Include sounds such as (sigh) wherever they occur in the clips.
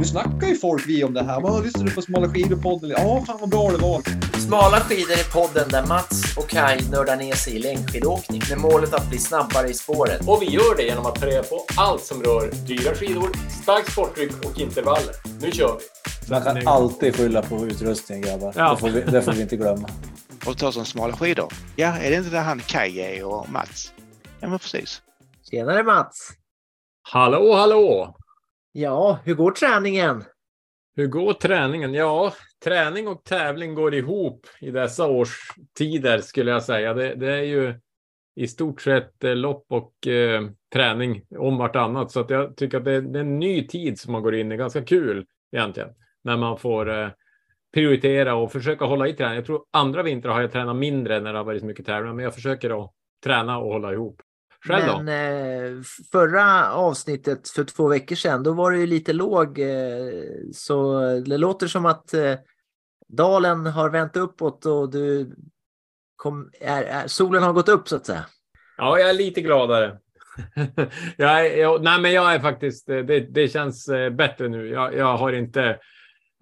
Nu snackar ju folk vi om det här. Vad lyssnar du på Smala skidor-podden? Ja, fan vad bra det var. Smala skidor är podden där Mats och Kai nördar ner sig i längdskidåkning med målet att bli snabbare i spåret. Och vi gör det genom att ta reda på allt som rör dyra skidor, starkt sporttryck och intervaller. Nu kör vi! Man kan alltid skylla på utrustningen grabbar. Ja. Det, får vi, det får vi inte glömma. och ta som smala skidor. Ja, är det inte där han Kaj är och Mats? Ja, men precis. Tjenare Mats! Hallå, hallå! Ja, hur går träningen? Hur går träningen? Ja, träning och tävling går ihop i dessa årstider skulle jag säga. Det, det är ju i stort sett eh, lopp och eh, träning om vartannat. Så att jag tycker att det är, det är en ny tid som man går in i. Ganska kul egentligen. När man får eh, prioritera och försöka hålla i träning. Jag tror andra vintrar har jag tränat mindre när det har varit så mycket tävlingar. Men jag försöker att träna och hålla ihop. Själv? Men eh, förra avsnittet för två veckor sedan, då var det ju lite låg. Eh, så det låter som att eh, dalen har vänt uppåt och du kom, är, är, solen har gått upp så att säga. Ja, jag är lite gladare. (laughs) jag är, jag, nej, men jag är faktiskt, det, det känns eh, bättre nu. Jag, jag har inte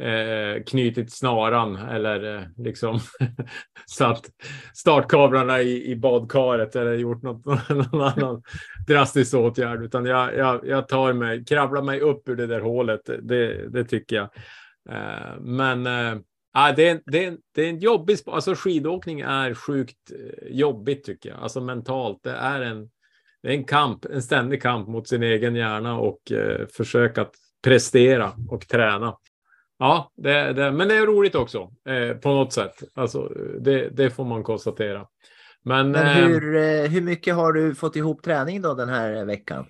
eh, knutit snaran eller eh, liksom (laughs) satt startkablarna i, i badkaret eller gjort något, (laughs) någon annan drastisk åtgärd, utan jag, jag, jag tar mig, kravlar mig upp ur det där hålet. Det, det tycker jag. Eh, men eh, det, är, det, är, det är en jobbig sport. Alltså skidåkning är sjukt eh, jobbigt tycker jag. Alltså mentalt. Det är en, det är en kamp, en ständig kamp mot sin egen hjärna och eh, försök att prestera och träna. Ja, det, det, men det är roligt också eh, på något sätt. Alltså, det, det får man konstatera. Men, Men eh, hur, eh, hur mycket har du fått ihop träning då den här veckan?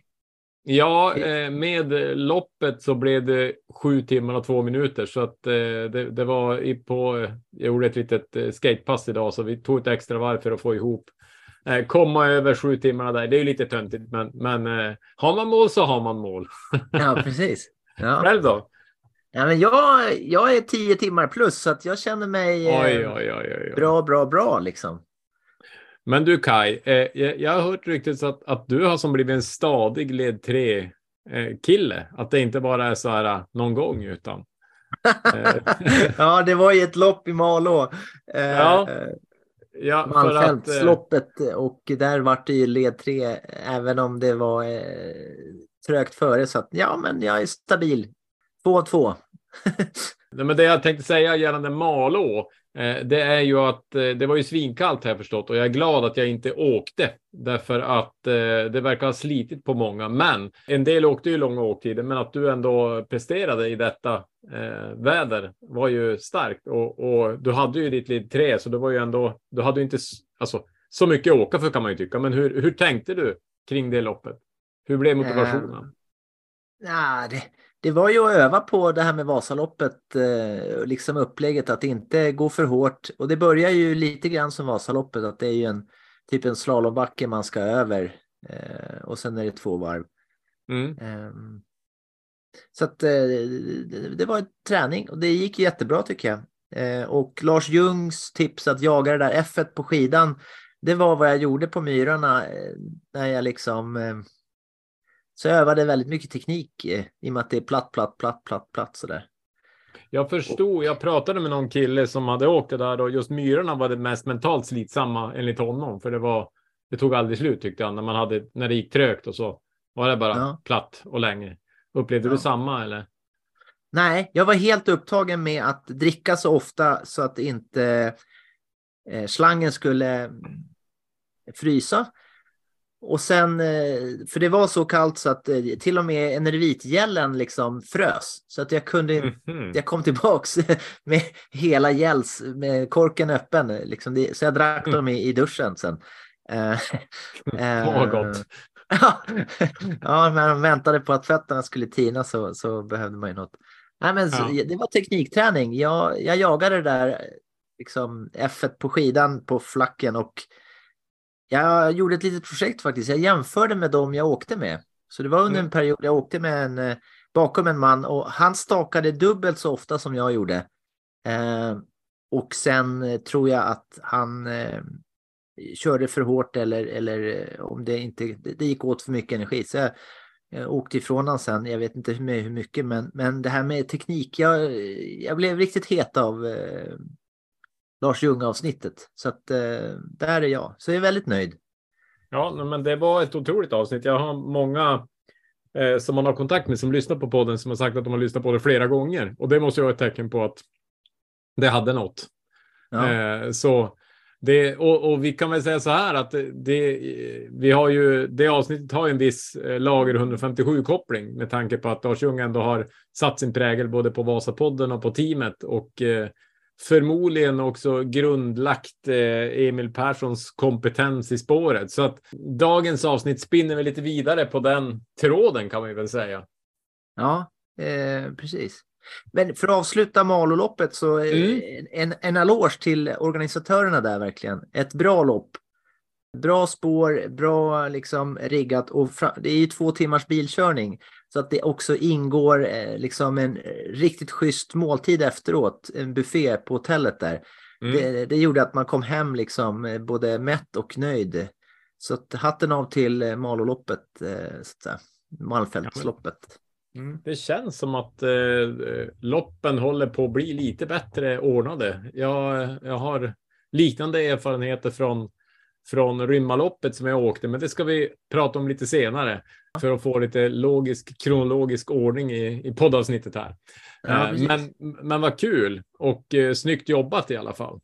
Ja, eh, med loppet så blev det sju timmar och två minuter så att eh, det, det var i på. Jag gjorde ett litet eh, skatepass idag så vi tog ett extra varv för att få ihop eh, komma över sju timmarna där. Det är ju lite töntigt, men, men eh, har man mål så har man mål. Ja, precis. Ja. (laughs) Själv då? Ja, men jag, jag är tio timmar plus så att jag känner mig eh, Oj, oj, oj, oj, bra, bra, bra liksom. Men du Kai, eh, jag, har hört ryktet att, att du har som blivit en stadig led 3 eh, kille. Att det inte bara är så här eh, någon gång utan. (laughs) Eh, ja, det var ju ett lopp i Malå. Eh, Ja, ja, eh, Malmfältsloppet och där vart det ju led 3 även om det var eh, trögt före. Så att ja, men jag är stabil. 2-2. Nej, men det jag tänkte säga gällande Malå, eh, det är ju att eh, det var ju svinkallt har jag förstått och jag är glad att jag inte åkte därför att eh, det verkar ha slitit på många. Men en del åkte ju långa åktider, men att du ändå presterade i detta väder var ju starkt och, och du hade ju ditt led 3 så det var ju ändå. Du hade ju inte alltså så mycket att åka för kan man ju tycka. Men hur, hur tänkte du kring det loppet? Hur blev motivationen? Ja, det, det var ju att öva på det här med Vasaloppet, eh, liksom upplägget att inte gå för hårt. Och det börjar ju lite grann som Vasaloppet, att det är ju en typ en slalombacke man ska över eh, och sen är det två varv. Mm. Ehm, Så att eh, det- var en träning och det gick jättebra tycker jag. Och Lars Ljungs tips att jaga det där F på skidan, det var vad jag gjorde på myrarna när jag liksom så jag övade väldigt mycket teknik eh, i och med att det är platt, platt, platt, platt, platt sådär. Jag förstod, jag pratade med någon kille som hade åkt det där och just myrorna var det mest mentalt slitsamma enligt honom. För det var, det tog aldrig slut tyckte han när man hade, när det gick trögt och så. Var det bara Ja. platt och länge. Upplevde Ja. du samma eller? Nej, jag var helt upptagen med att dricka så ofta så att inte eh, slangen skulle frysa. Och sen, eh, för det var så kallt så att eh, till och med enervitgällen liksom frös. Så att jag kunde, Mhm. jag kom tillbaks (laughs) med hela gälls med korken öppen. Liksom det, så jag drack dem i, i duschen sen. Eh, (laughs) vad gott. (laughs) Ja, men de väntade på att fötterna skulle tina så, så behövde man ju något. Nej, men så, Ja. Det var teknikträning. Jag, jag jagade det där liksom F på skidan på flacken och jag gjorde ett litet projekt faktiskt. Jag jämförde med dem jag åkte med. Så det var under Mm. en period jag åkte med en eh, bakom en man och han stakade dubbelt så ofta som jag gjorde. Eh, och sen eh, tror jag att han eh, körde för hårt eller, eller eh, om det inte det, gick åt för mycket energi. Så jag Jag åkte ifrån honom sen, jag vet inte hur hur mycket, men, men det här med teknik, jag, jag blev riktigt het av eh, Lars Ljung-avsnittet. Så att eh, där är jag, så jag är väldigt nöjd. Ja, men det var ett otroligt avsnitt. Jag har många eh, som man har kontakt med som lyssnar på podden som har sagt att de har lyssnat på det flera gånger. Och det måste ju vara ett tecken på att det hade något. Ja. Eh, så det, och, och vi kan väl säga så här att det, vi har ju, det avsnittet har en viss eh, lager 157-koppling med tanke på att Lars Ljung ändå har satt sin prägel både på Vasapodden och på teamet och eh, förmodligen också grundlagt eh, Emil Perssons kompetens i spåret. Så att dagens avsnitt spinner väl lite vidare på den tråden kan man ju väl säga. Ja, eh, precis. Men för att avsluta Maloloppet så eh, Mm. en, en eloge till organisatörerna där verkligen. Ett bra lopp. Bra spår, bra liksom riggat och det är ju två timmars bilkörning. Så att det också ingår eh, liksom en eh, riktigt schysst måltid efteråt, en buffé på hotellet där. Mm. Det, det gjorde att man kom hem liksom eh, både mätt och nöjd. Så att hatten av till Maloloppet, så. Malmfältsloppet. Mm. Det känns som att eh, loppen håller på att bli lite bättre ordnade. Jag, jag har liknande erfarenheter från, från Rymmaloppet som jag åkte, men det ska vi prata om lite senare för att få lite logisk, kronologisk ordning i, i poddavsnittet här. Ja, Eh, men, men vad kul och eh, snyggt jobbat i alla fall.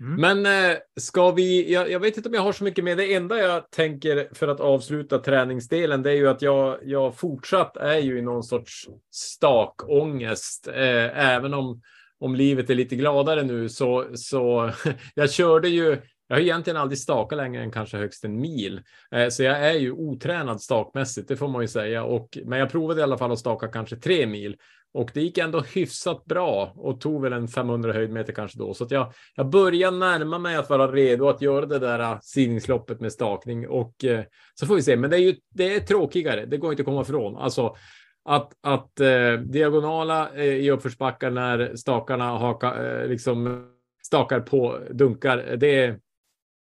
Mm. Men eh, ska vi, jag, jag vet inte om jag har så mycket med. Det enda jag tänker för att avsluta träningsdelen, det är ju att jag, jag fortsatt är ju i någon sorts stakångest. Eh, även om, om livet är lite gladare nu så, så (laughs) jag körde ju, jag har egentligen aldrig stakat längre än kanske högst en mil. Eh, så jag är ju otränad stakmässigt, det får man ju säga. Och, men jag provade i alla fall att staka kanske tre mil. Och det gick ändå hyfsat bra och tog väl en 500 höjdmeter kanske då. Så att jag, jag börjar närma mig att vara redo att göra det där eh, sidningsloppet med stakning och eh, så får vi se. Men det är ju det är tråkigare. Det går inte att komma ifrån. Alltså att, att eh, diagonala eh, i uppförsbackar när stakarna haka, eh, liksom stakar på dunkar. Eh, det,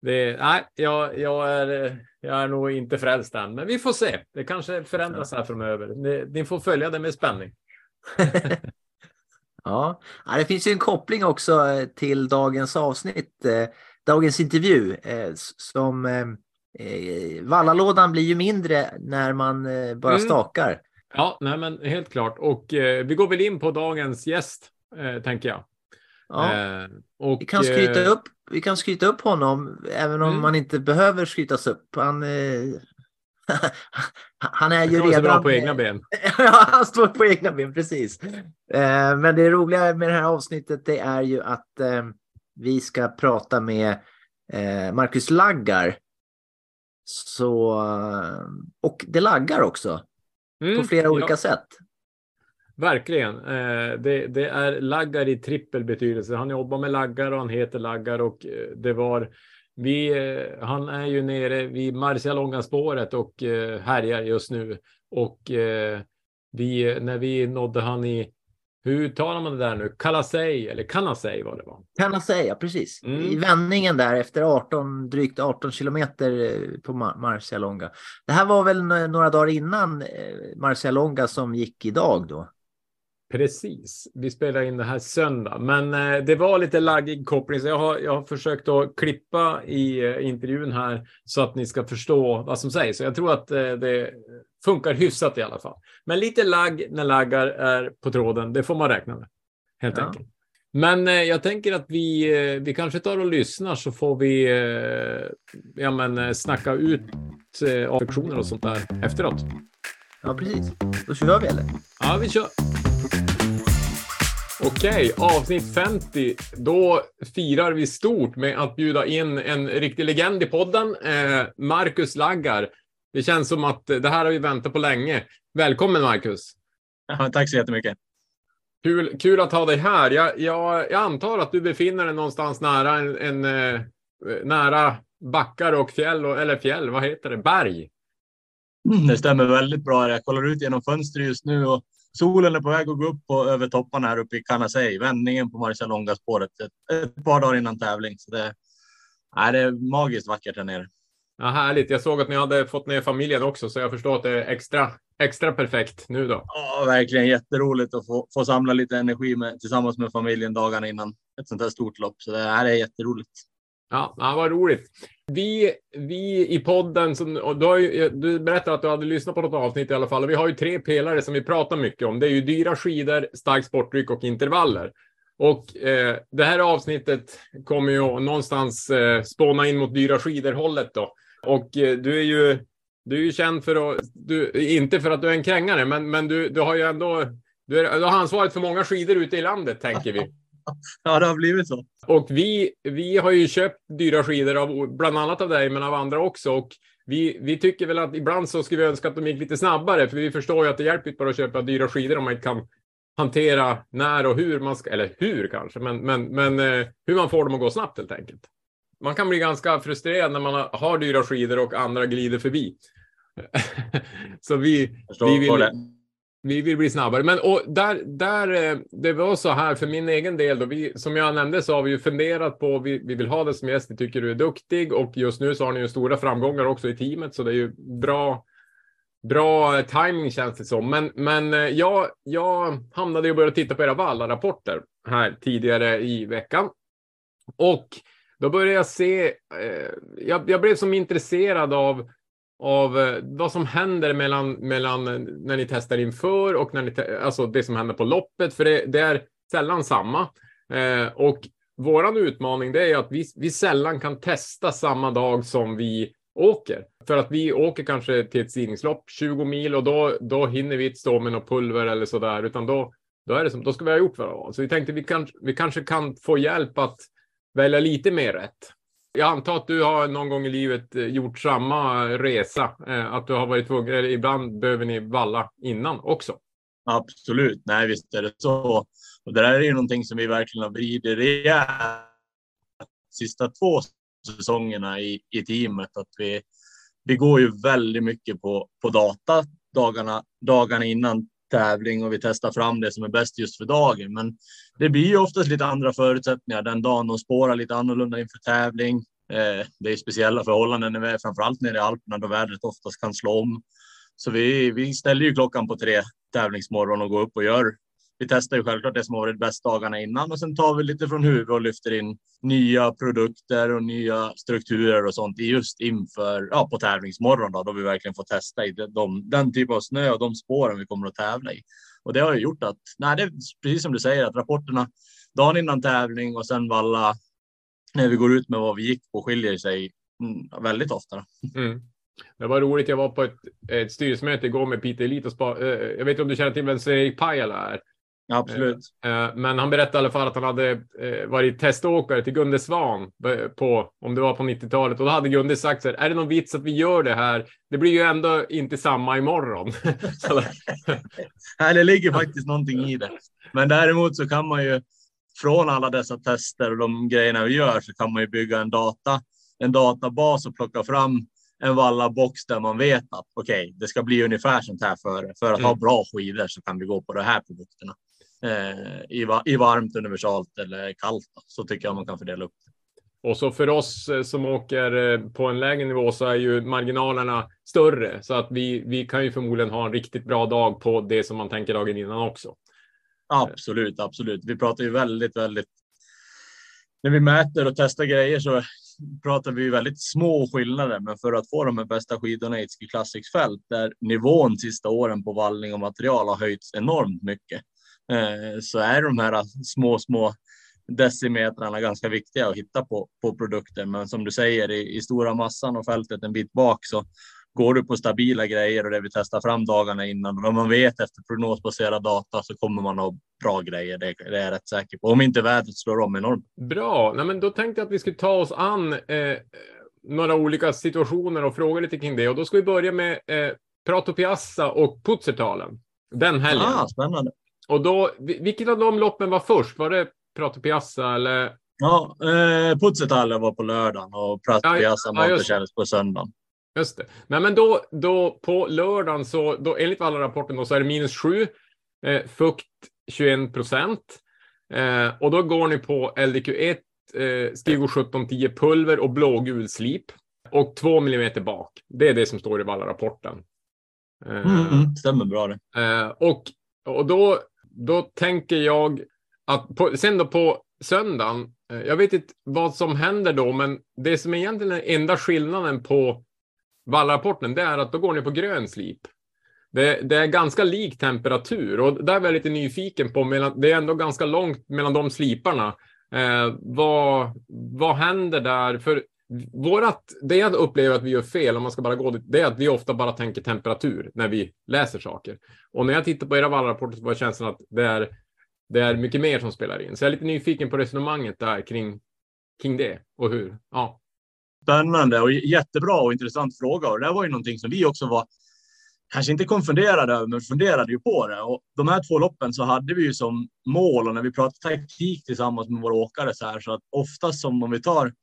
det, nej, jag, jag, är, jag är nog inte frälst än, men vi får se. Det kanske förändras här framöver. Ni, ni får följa det med spänning. (laughs) Ja. det finns ju en koppling också eh, till dagens avsnitt, eh, dagens intervju eh, som Vallalådan blir ju mindre när man bara Mm. stakar. Ja, nej, men helt klart. Och vi går väl in på dagens gäst, tänker jag. Ja. Eh, och, Vi kan skryta eh, upp, vi kan skryta upp honom även om Mm. man inte behöver skrytas upp. Han, eh, (laughs) han är Han ju så redan... bra på egna ben. (laughs) ja, han står på egna ben, precis. Eh, men det roliga med det här avsnittet det är ju att vi ska prata med Marcus Laggar. Så, och det laggar också på Mm, flera ja, olika sätt. Verkligen. Eh, det, det är laggar i trippel betydelse. Han jobbar med laggar och han heter laggar och eh, det var vi, eh, han är ju nere vid Marcialonga spåret och härjar just nu. Och vi, när vi nådde han i, hur uttalar man det där nu? Kalasej eller Kanasej var det va? Kan man säga, precis. Mm. I vändningen där efter 18, drygt 18 kilometer på Mar- Marcialonga. Det här var väl några dagar innan Marcialonga som gick idag då. Precis. Vi spelar in det här söndag, men eh, det var lite laggig koppling, så jag har, jag har försökt att klippa i eh, intervjun här så att ni ska förstå vad som sägs. Så jag tror att eh, det funkar hyfsat i alla fall. Men lite lagg när laggar är på tråden, det får man räkna med. Helt Ja. enkelt. Men eh, jag tänker att vi, eh, vi kanske tar och lyssnar så får vi eh, ja, men, snacka ut eh, affektioner och sånt där efteråt. Ja, precis. Då kör vi eller? Ja, vi kör. Okej, avsnitt 50. Då firar vi stort med att bjuda in en riktig legend i podden, eh, Marcus Laggar. Det känns som att det här har vi väntat på länge. Välkommen Marcus! Ja, tack så jättemycket. Kul, kul att ha dig här. Jag, jag, jag antar att du befinner dig någonstans nära en, en eh, nära backar och fjäll, och, eller fjäll, vad heter det? Berg. Det stämmer väldigt bra. Jag kollar ut genom fönstret just nu och solen är på väg att gå upp på, över topparna här uppe i Canasei. Vändningen på Marcialonga-spåret ett, ett par dagar innan tävling. Så det, nej, det är magiskt vackert här nere. Ja, härligt. Jag såg att ni hade fått ner familjen också, så jag förstår att det är extra, extra perfekt nu då. Ja, verkligen jätteroligt att få, få samla lite energi med, tillsammans med familjen dagarna innan ett sånt här stort lopp. Så det här är jätteroligt. Ja, ja vad roligt. Vi, vi i podden, som, och du, har ju, du berättade att du hade lyssnat på något avsnitt i alla fall. Och vi har ju tre pelare som vi pratar mycket om. Det är ju dyra skidor, stark sportdryck och intervaller. Och eh, det här avsnittet kommer ju någonstans eh, spåna in mot dyra skidor-hållet då. Och eh, du är ju du är ju känd för att, du, inte för att du är en krängare, men, men du, du har ju ändå, du, är, du har ansvaret för många skidor ute i landet, tänker vi. (laughs) Ja, det har blivit så. Och vi, vi har ju köpt dyra skidor, av, bland annat av dig, men av andra också. Och vi, vi tycker väl att ibland så skulle vi önska att de gick lite snabbare, för vi förstår ju att det hjälper inte bara att köpa dyra skidor om man inte kan hantera när och hur man ska, eller hur kanske, men, men, men eh, hur man får dem att gå snabbt helt enkelt. Man kan bli ganska frustrerad när man har dyra skidor och andra glider förbi. (laughs) så vi, vi, vill, vi vill bli snabbare. Men och där, där, eh, det var så här för min egen del. Då, vi, som jag nämnde så har vi ju funderat på, vi, vi vill ha dig som gäst, vi tycker du är duktig och just nu så har ni ju stora framgångar också i teamet så det är ju bra Bra eh, timing känns det som. Men, men eh, jag, jag hamnade och började titta på era Valla-rapporter här tidigare i veckan. Och då började jag se, eh, jag, jag, blev som intresserad av, av eh, vad som händer mellan, mellan eh, när ni testar inför och när ni, alltså det som händer på loppet, för det, det är sällan samma. Eh, och våran utmaning det är att vi, vi sällan kan testa samma dag som vi åker. För att vi åker kanske till ett stigningslopp 20 mil och då, då hinner vi inte stå med något pulver eller så där, utan då, då, är det som, då ska vi ha gjort vad Så vi tänkte vi, kan, vi kanske kan få hjälp att välja lite mer rätt. Jag antar att du har någon gång i livet eh, gjort samma resa, eh, att du har varit tvungen, eller ibland behöver ni valla innan också. Absolut, nej visst är det så. Och det där är ju någonting som vi verkligen har vridit rejält sista två säsongerna i, i teamet. Att vi, vi går ju väldigt mycket på, på data dagarna, dagarna innan tävling och vi testar fram det som är bäst just för dagen. Men det blir ju oftast lite andra förutsättningar den dagen de spårar lite annorlunda inför tävling. Eh, det är speciella förhållanden, när vi är, framförallt nere i Alperna då vädret oftast kan slå om. Så vi, vi ställer ju klockan på tre tävlingsmorgon och går upp och gör vi testar ju självklart det som har varit bäst dagarna innan och sen tar vi lite från huvudet och lyfter in nya produkter och nya strukturer och sånt just inför ja, på tävlingsmorgon då, då vi verkligen får testa i de, den typ av snö och de spåren vi kommer att tävla i. Och det har ju gjort att, nej, det är precis som du säger, att rapporterna dagen innan tävling och sen valla när vi går ut med vad vi gick på skiljer sig mm, väldigt ofta. Mm. Det var roligt. Jag var på ett, ett styrelsemöte igår med Peter Elit och spa, eh, jag vet inte om du känner till vem Sven-Erik Pajala är? Absolut. Eh, eh, men han berättade i alla fall att han hade eh, varit teståkare till Gunde Svan på, om det var på 90-talet. Och då hade Gunde sagt så här, är det någon vits att vi gör det här? Det blir ju ändå inte samma imorgon. (laughs) (laughs) Nej, det ligger faktiskt någonting i det. Men däremot så kan man ju från alla dessa tester och de grejerna vi gör så kan man ju bygga en data, en databas och plocka fram en valla box där man vet att okej, okay, det ska bli ungefär sånt här för, för att mm. ha bra skidor så kan vi gå på de här produkterna i, i varmt, universalt eller kallt. Så tycker jag man kan fördela upp det. Och så för oss eh, som åker eh, på en lägre nivå så är ju marginalerna större så att vi, vi kan ju förmodligen ha en riktigt bra dag på det som man tänker dagen innan också. Absolut, absolut. Vi pratar ju väldigt, väldigt. När vi mäter och testar grejer så pratar vi väldigt små skillnader, men för att få de här bästa skidorna i ett Ski Classics fält där nivån sista åren på vallning och material har höjts enormt mycket Eh, så är de här små, små decimetrarna ganska viktiga att hitta på, på produkter. Men som du säger, i, i stora massan och fältet en bit bak så går du på stabila grejer och det vi testar fram dagarna innan och om man vet efter prognosbaserad data så kommer man ha bra grejer. Det, det är jag rätt säker på. Om inte vädret slår om enormt. Bra, Nej, men då tänkte jag att vi skulle ta oss an eh, några olika situationer och fråga lite kring det. Och då ska vi börja med eh, Prato Piazza och Putzertalen. Den helgen. Ah, spännande. Och då, vilket av de loppen var först? Var det Prato Piazza eller? Ja, eh, Putzetalle var på lördagen och Prato ja, Piazza ja, Montecellis på söndagen. Just det. Nej, men då, då på lördagen så, då, enligt alla rapporten då, så är det minus sju, eh, fukt 21 procent. Eh, och då går ni på LDQ1, eh, Stigo 1710 pulver och blågul slip och två millimeter bak. Det är det som står i Valla-rapporten. Eh, Mm, stämmer bra det. Eh, och och då, då tänker jag att på, sen då på söndagen, eh, jag vet inte vad som händer då, men det som egentligen är enda skillnaden på vallrapporten, det är att då går ni på grön slip. Det, det är ganska lik temperatur och där var jag lite nyfiken på, mellan, det är ändå ganska långt mellan de sliparna. Eh, vad, vad händer där? För vårat, det jag upplever att vi gör fel, om man ska bara gå dit, det är att vi ofta bara tänker temperatur när vi läser saker. Och när jag tittar på era vallrapporter så var känslan att det är, det är mycket mer som spelar in. Så jag är lite nyfiken på resonemanget där kring, kring det och hur. Ja. Spännande och jättebra och intressant fråga. Och det här var ju någonting som vi också var kanske inte konfunderade över, men funderade ju på det. Och de här två loppen så hade vi ju som mål och när vi pratade taktik tillsammans med våra åkare så här så att oftast som om vi tar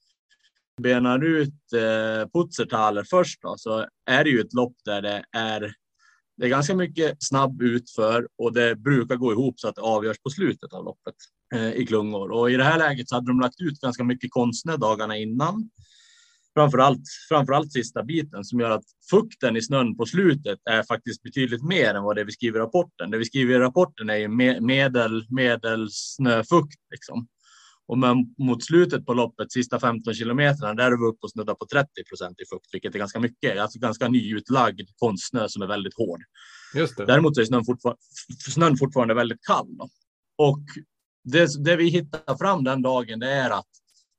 benar ut eh, Putzertaler först då, så är det ju ett lopp där det är det är ganska mycket snabb utför och det brukar gå ihop så att det avgörs på slutet av loppet eh, i klungor. Och i det här läget så hade de lagt ut ganska mycket konstsnö dagarna innan. Framförallt, framförallt sista biten som gör att fukten i snön på slutet är faktiskt betydligt mer än vad det vi skriver i rapporten. Det vi skriver i rapporten är ju medel, medelsnöfukt liksom. Och men mot slutet på loppet, sista 15 kilometerna, där är vi uppe och snuddar på 30 procent i fukt, vilket är ganska mycket. Alltså ganska nyutlagd konstsnö som är väldigt hård. Just det. Däremot är snön, fortfar snön fortfarande väldigt kall. Då. Och det, det vi hittar fram den dagen, det är att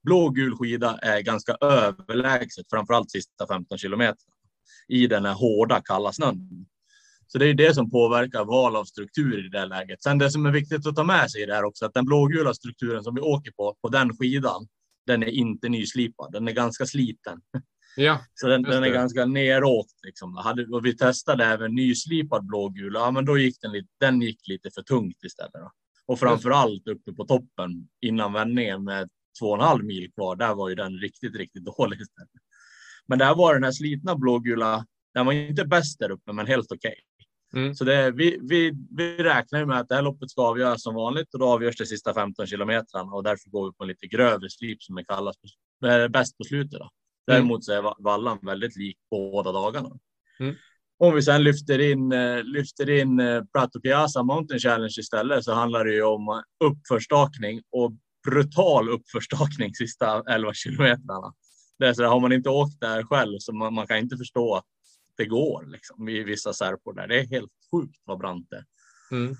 blå och gul skida är ganska överlägset, framförallt sista 15 kilometer i den här hårda kalla snön. Så det är det som påverkar val av struktur i det läget. Sen det som är viktigt att ta med sig i det här också, att den blågula strukturen som vi åker på, på den skidan, den är inte nyslipad. Den är ganska sliten. (laughs) Ja, Så den, den är ganska neråkt. Liksom. Hade, och vi testade även nyslipad blågul. Ja, men då gick den, lite, den gick lite för tungt istället. Då. Och framför allt uppe på toppen innan vändningen med två och en halv mil kvar. Där var ju den riktigt, riktigt (laughs) dålig istället. Men där var den här slitna blågula. Den var inte bäst där uppe, men helt okej. Mm. Så det, vi, vi, vi räknar ju med att det här loppet ska avgöras som vanligt och då avgörs det sista 15 kilometrarna och därför går vi på en lite grövre slip som är kallas är bäst på slutet. Då. Däremot så är va- vallan väldigt lik båda dagarna. Mm. Om vi sen lyfter in, eh, lyfter in eh, Prato Piazza Mountain Challenge istället så handlar det ju om uppförstakning och brutal uppförstakning (laughs) sista 11 kilometrarna. Det är så där, har man inte åkt där själv så man, man kan inte förstå det går liksom, i vissa särpor där. Det är helt sjukt vad brant det är. Mm.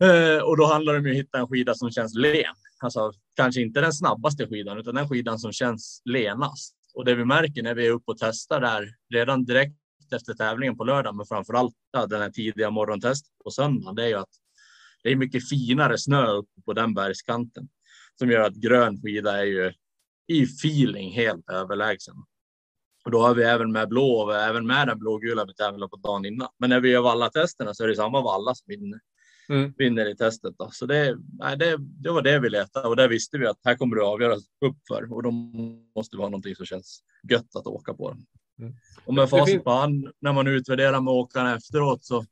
Eh, och då handlar det om att hitta en skida som känns len. Alltså kanske inte den snabbaste skidan, utan den skidan som känns lenast. Och det vi märker när vi är uppe och testar där redan direkt efter tävlingen på lördag, men framför allt den här tidiga morgontestet på söndagen, det är ju att det är mycket finare snö uppe på den bergskanten som gör att grön skida är ju i feeling helt överlägsen. Och då har vi även med blå och även med den blågula vi tävlade på dagen innan. Men när vi gör valla-testerna så är det samma valla som vinner Mm. vinner i testet. Då. Så det, nej, det, det var det vi letade och där visste vi att här kommer det avgöras uppför och då måste vi ha någonting som känns gött att åka på. Mm. Och med Det facit på hand när man utvärderar med åkarna efteråt så,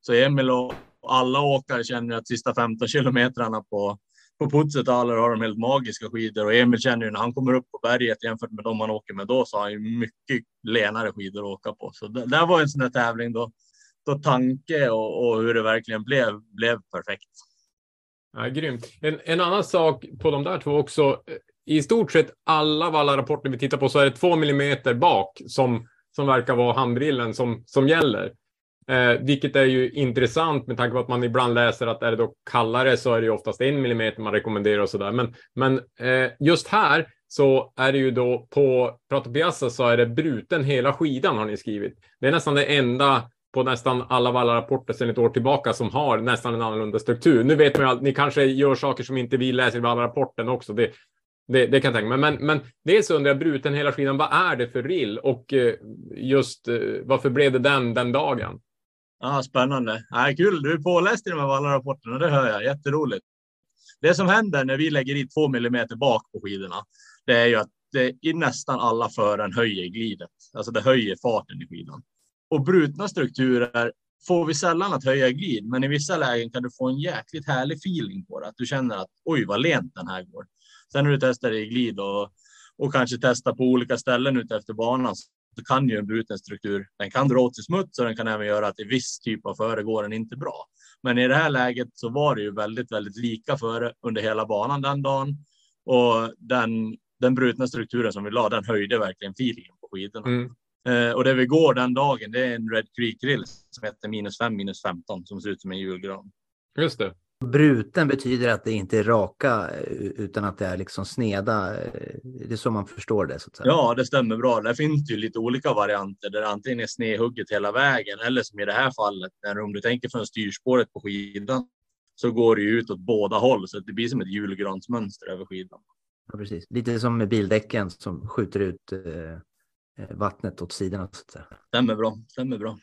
så Emil och alla åkare känner att sista 15 kilometrarna på på Putzetaler har de helt magiska skidor och Emil känner ju när han kommer upp på berget jämfört med de han åker med då så har han ju mycket lenare skidor att åka på. Så det, det var en sån där tävling då, då tanke och, och hur det verkligen blev, blev perfekt. Ja, grymt. En, en annan sak på de där två också. I stort sett alla Valla-rapporter vi tittar på så är det två millimeter bak som, som verkar vara handbrillen som, som gäller. Eh, vilket är ju intressant med tanke på att man ibland läser att är det då kallare så är det ju oftast en millimeter man rekommenderar och sådär. Men, men eh, just här så är det ju då på Prato Piazza så är det bruten hela skidan har ni skrivit. Det är nästan det enda på nästan alla Valla-rapporter sedan ett år tillbaka som har nästan en annorlunda struktur. Nu vet man ju att ni kanske gör saker som inte vi läser i Valla-rapporten också. Det, det, det kan jag tänka mig. Men, men dels undrar jag, bruten hela skidan, vad är det för rill? Och eh, just eh, varför blev det den den dagen? Ja, spännande. Ja, kul, du är påläst i de här vallarapporterna. det hör jag. Jätteroligt. Det som händer när vi lägger i två millimeter bak på skidorna, det är ju att det i nästan alla fören höjer glidet. Alltså det höjer farten i skidan. Och brutna strukturer får vi sällan att höja glid, men i vissa lägen kan du få en jäkligt härlig feeling på det. Att du känner att oj, vad lent den här går. Sen när du testar i glid och, och kanske testar på olika ställen ute efter banan så kan ju en bruten struktur, den kan dra åt sig smuts och den kan även göra att i viss typ av före går den inte bra. Men i det här läget så var det ju väldigt, väldigt lika före under hela banan den dagen och den, den brutna strukturen som vi la, den höjde verkligen feelingen på skidorna. Mm. Eh, och det vi går den dagen, det är en Red Creek grill som heter minus 5, minus 15 som ser ut som en julgran. Just det. Bruten betyder att det inte är raka eh, utan att det är liksom sneda. eh, Det är så man förstår det. Så att säga. Ja, det stämmer bra. Det finns ju lite olika varianter där det antingen är snedhugget hela vägen eller som i det här fallet, när om du tänker från styrspåret på skidan så går det ju ut åt båda håll så att det blir som ett julgransmönster över skidan. Ja, precis. Lite som med bildäcken som skjuter ut eh, eh, vattnet åt sidorna. Så att säga. Stämmer bra, stämmer bra.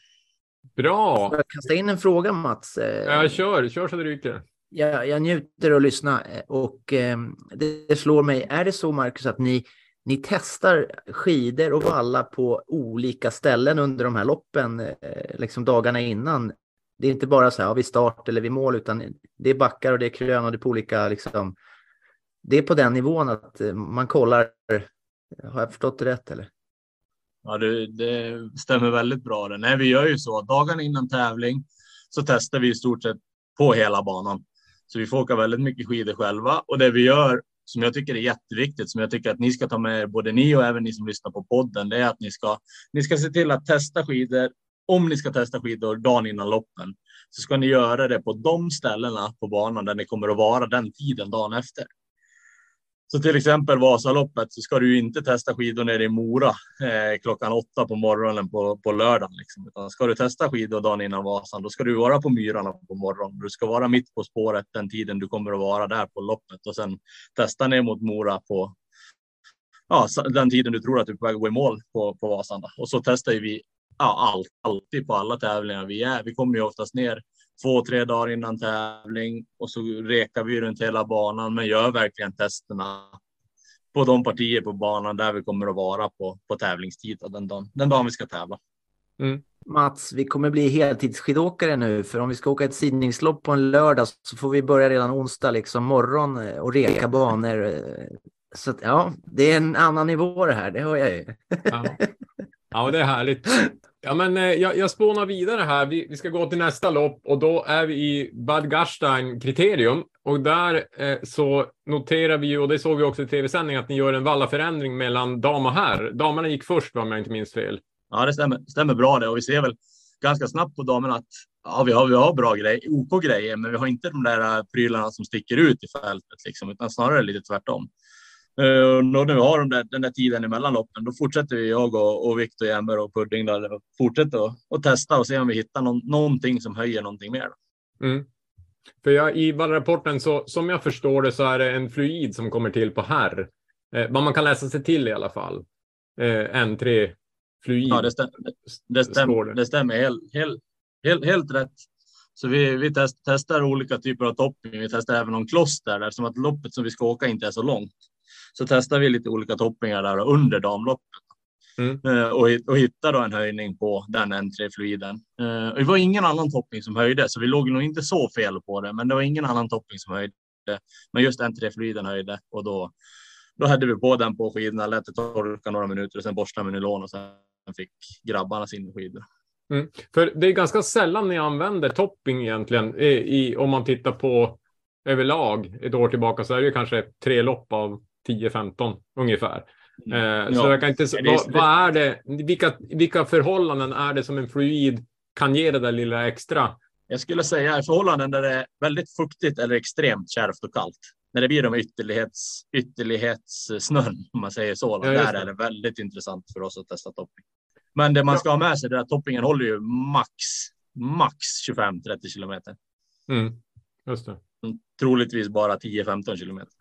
Bra. Får jag kasta in en fråga Mats? Eh, Ja, kör, kör så det ryker. jag, jag njuter att lyssna eh, och eh, det, det slår mig. Är det så Marcus att ni, ni testar skidor och valla på olika ställen under de här loppen, eh, liksom dagarna innan? Det är inte bara så här, ja, vid start eller vid mål, utan det är backar och det är krön och det är på olika, liksom. Det är på den nivån att eh, man kollar. Har jag förstått det rätt eller? Ja, det, det stämmer väldigt bra. Det. Nej, vi gör ju så att dagarna innan tävling så testar vi i stort sett på hela banan. Så vi får åka väldigt mycket skidor själva och det vi gör som jag tycker är jätteviktigt, som jag tycker att ni ska ta med er, både ni och även ni som lyssnar på podden, det är att ni ska, ni ska se till att testa skidor. Om ni ska testa skidor dagen innan loppen så ska ni göra det på de ställena på banan där ni kommer att vara den tiden dagen efter. Så till exempel Vasaloppet så ska du ju inte testa skidor nere i Mora eh, klockan åtta på morgonen på, på lördagen. Liksom. Utan ska du testa skidor dagen innan Vasan, då ska du vara på Myrarna på morgonen. Du ska vara mitt på spåret den tiden du kommer att vara där på loppet och sen testa ner mot Mora på ja, den tiden du tror att du är på väg att gå i mål på, på Vasan. Då. Och så testar ju vi ja, allt, alltid på alla tävlingar vi är. Vi kommer ju oftast ner två, tre dagar innan tävling och så rekar vi runt hela banan, men gör verkligen testerna på de partier på banan där vi kommer att vara på, på tävlingstid den dagen, den dagen vi ska tävla. Mats, vi kommer bli heltidsskidåkare nu, för om vi ska åka ett sidningslopp på en lördag så får vi börja redan onsdag liksom morgon eh, och reka banor. eh. Så att, ja, det är en annan nivå det här, det hör jag ju. Ja, ja det är härligt. (laughs) Ja, men eh, jag, jag spånar vidare här. Vi, vi ska gå till nästa lopp och då är vi i Bad Gastein kriterium och där eh, så noterar vi ju, och det såg vi också i tv-sändning, att ni gör en vallaförändring mellan dam och herr. Damerna gick först om jag inte minns fel. Ja, det stämmer, stämmer bra det och vi ser väl ganska snabbt på damerna att ja, vi har, vi har bra grejer, OK grejer, men vi har inte de där eh, prylarna som sticker ut i fältet liksom, utan snarare lite tvärtom. Uh, och vi har de där, den där tiden emellan loppen, då fortsätter vi, jag och, och Viktor Jämmer och Pudding där, och fortsätter att och testa och se om vi hittar någon, någonting som höjer någonting mer. Mm. För jag, i vallrapporten, så som jag förstår det, så är det en fluid som kommer till på herr. Eh, vad man kan läsa sig till i alla fall. Eh, N3 fluid. Ja, det stämmer. Det stämmer, det. stämmer helt, helt, helt, helt rätt. Så vi, vi test, testar olika typer av topping. Vi testar även någon kloster där som att loppet som vi ska åka inte är så långt. Så testar vi lite olika toppingar där under damloppet. Mm. Eh, och, och hittar då en höjning på den N3-fluiden. Eh, det var ingen annan topping som höjde, så vi låg nog inte så fel på det, men det var ingen annan topping som höjde. Men just N3-fluiden höjde och då, då hade vi på den på skidorna, lät det torka några minuter och sen borstade med nylon och sen fick grabbarna sin skidor. För det är ganska sällan ni använder topping egentligen. I, i, om man tittar på överlag ett år tillbaka så är det ju kanske tre lopp av 10-15 ungefär. Eh, Så Ja. jag kan inte, Ja, vad, vad är det, vilka, vilka förhållanden är det som en fluid kan ge det där lilla extra? Jag skulle säga förhållanden där det är väldigt fuktigt eller extremt kärvt och kallt. När det blir de ytterlighets, ytterlighetssnön, om man säger så. Ja, där är det väldigt intressant för oss att testa topping. Men det man ska ha med sig är att toppingen håller ju max, max 25-30 kilometer. Mm, just det. Troligtvis bara 10-15 kilometer.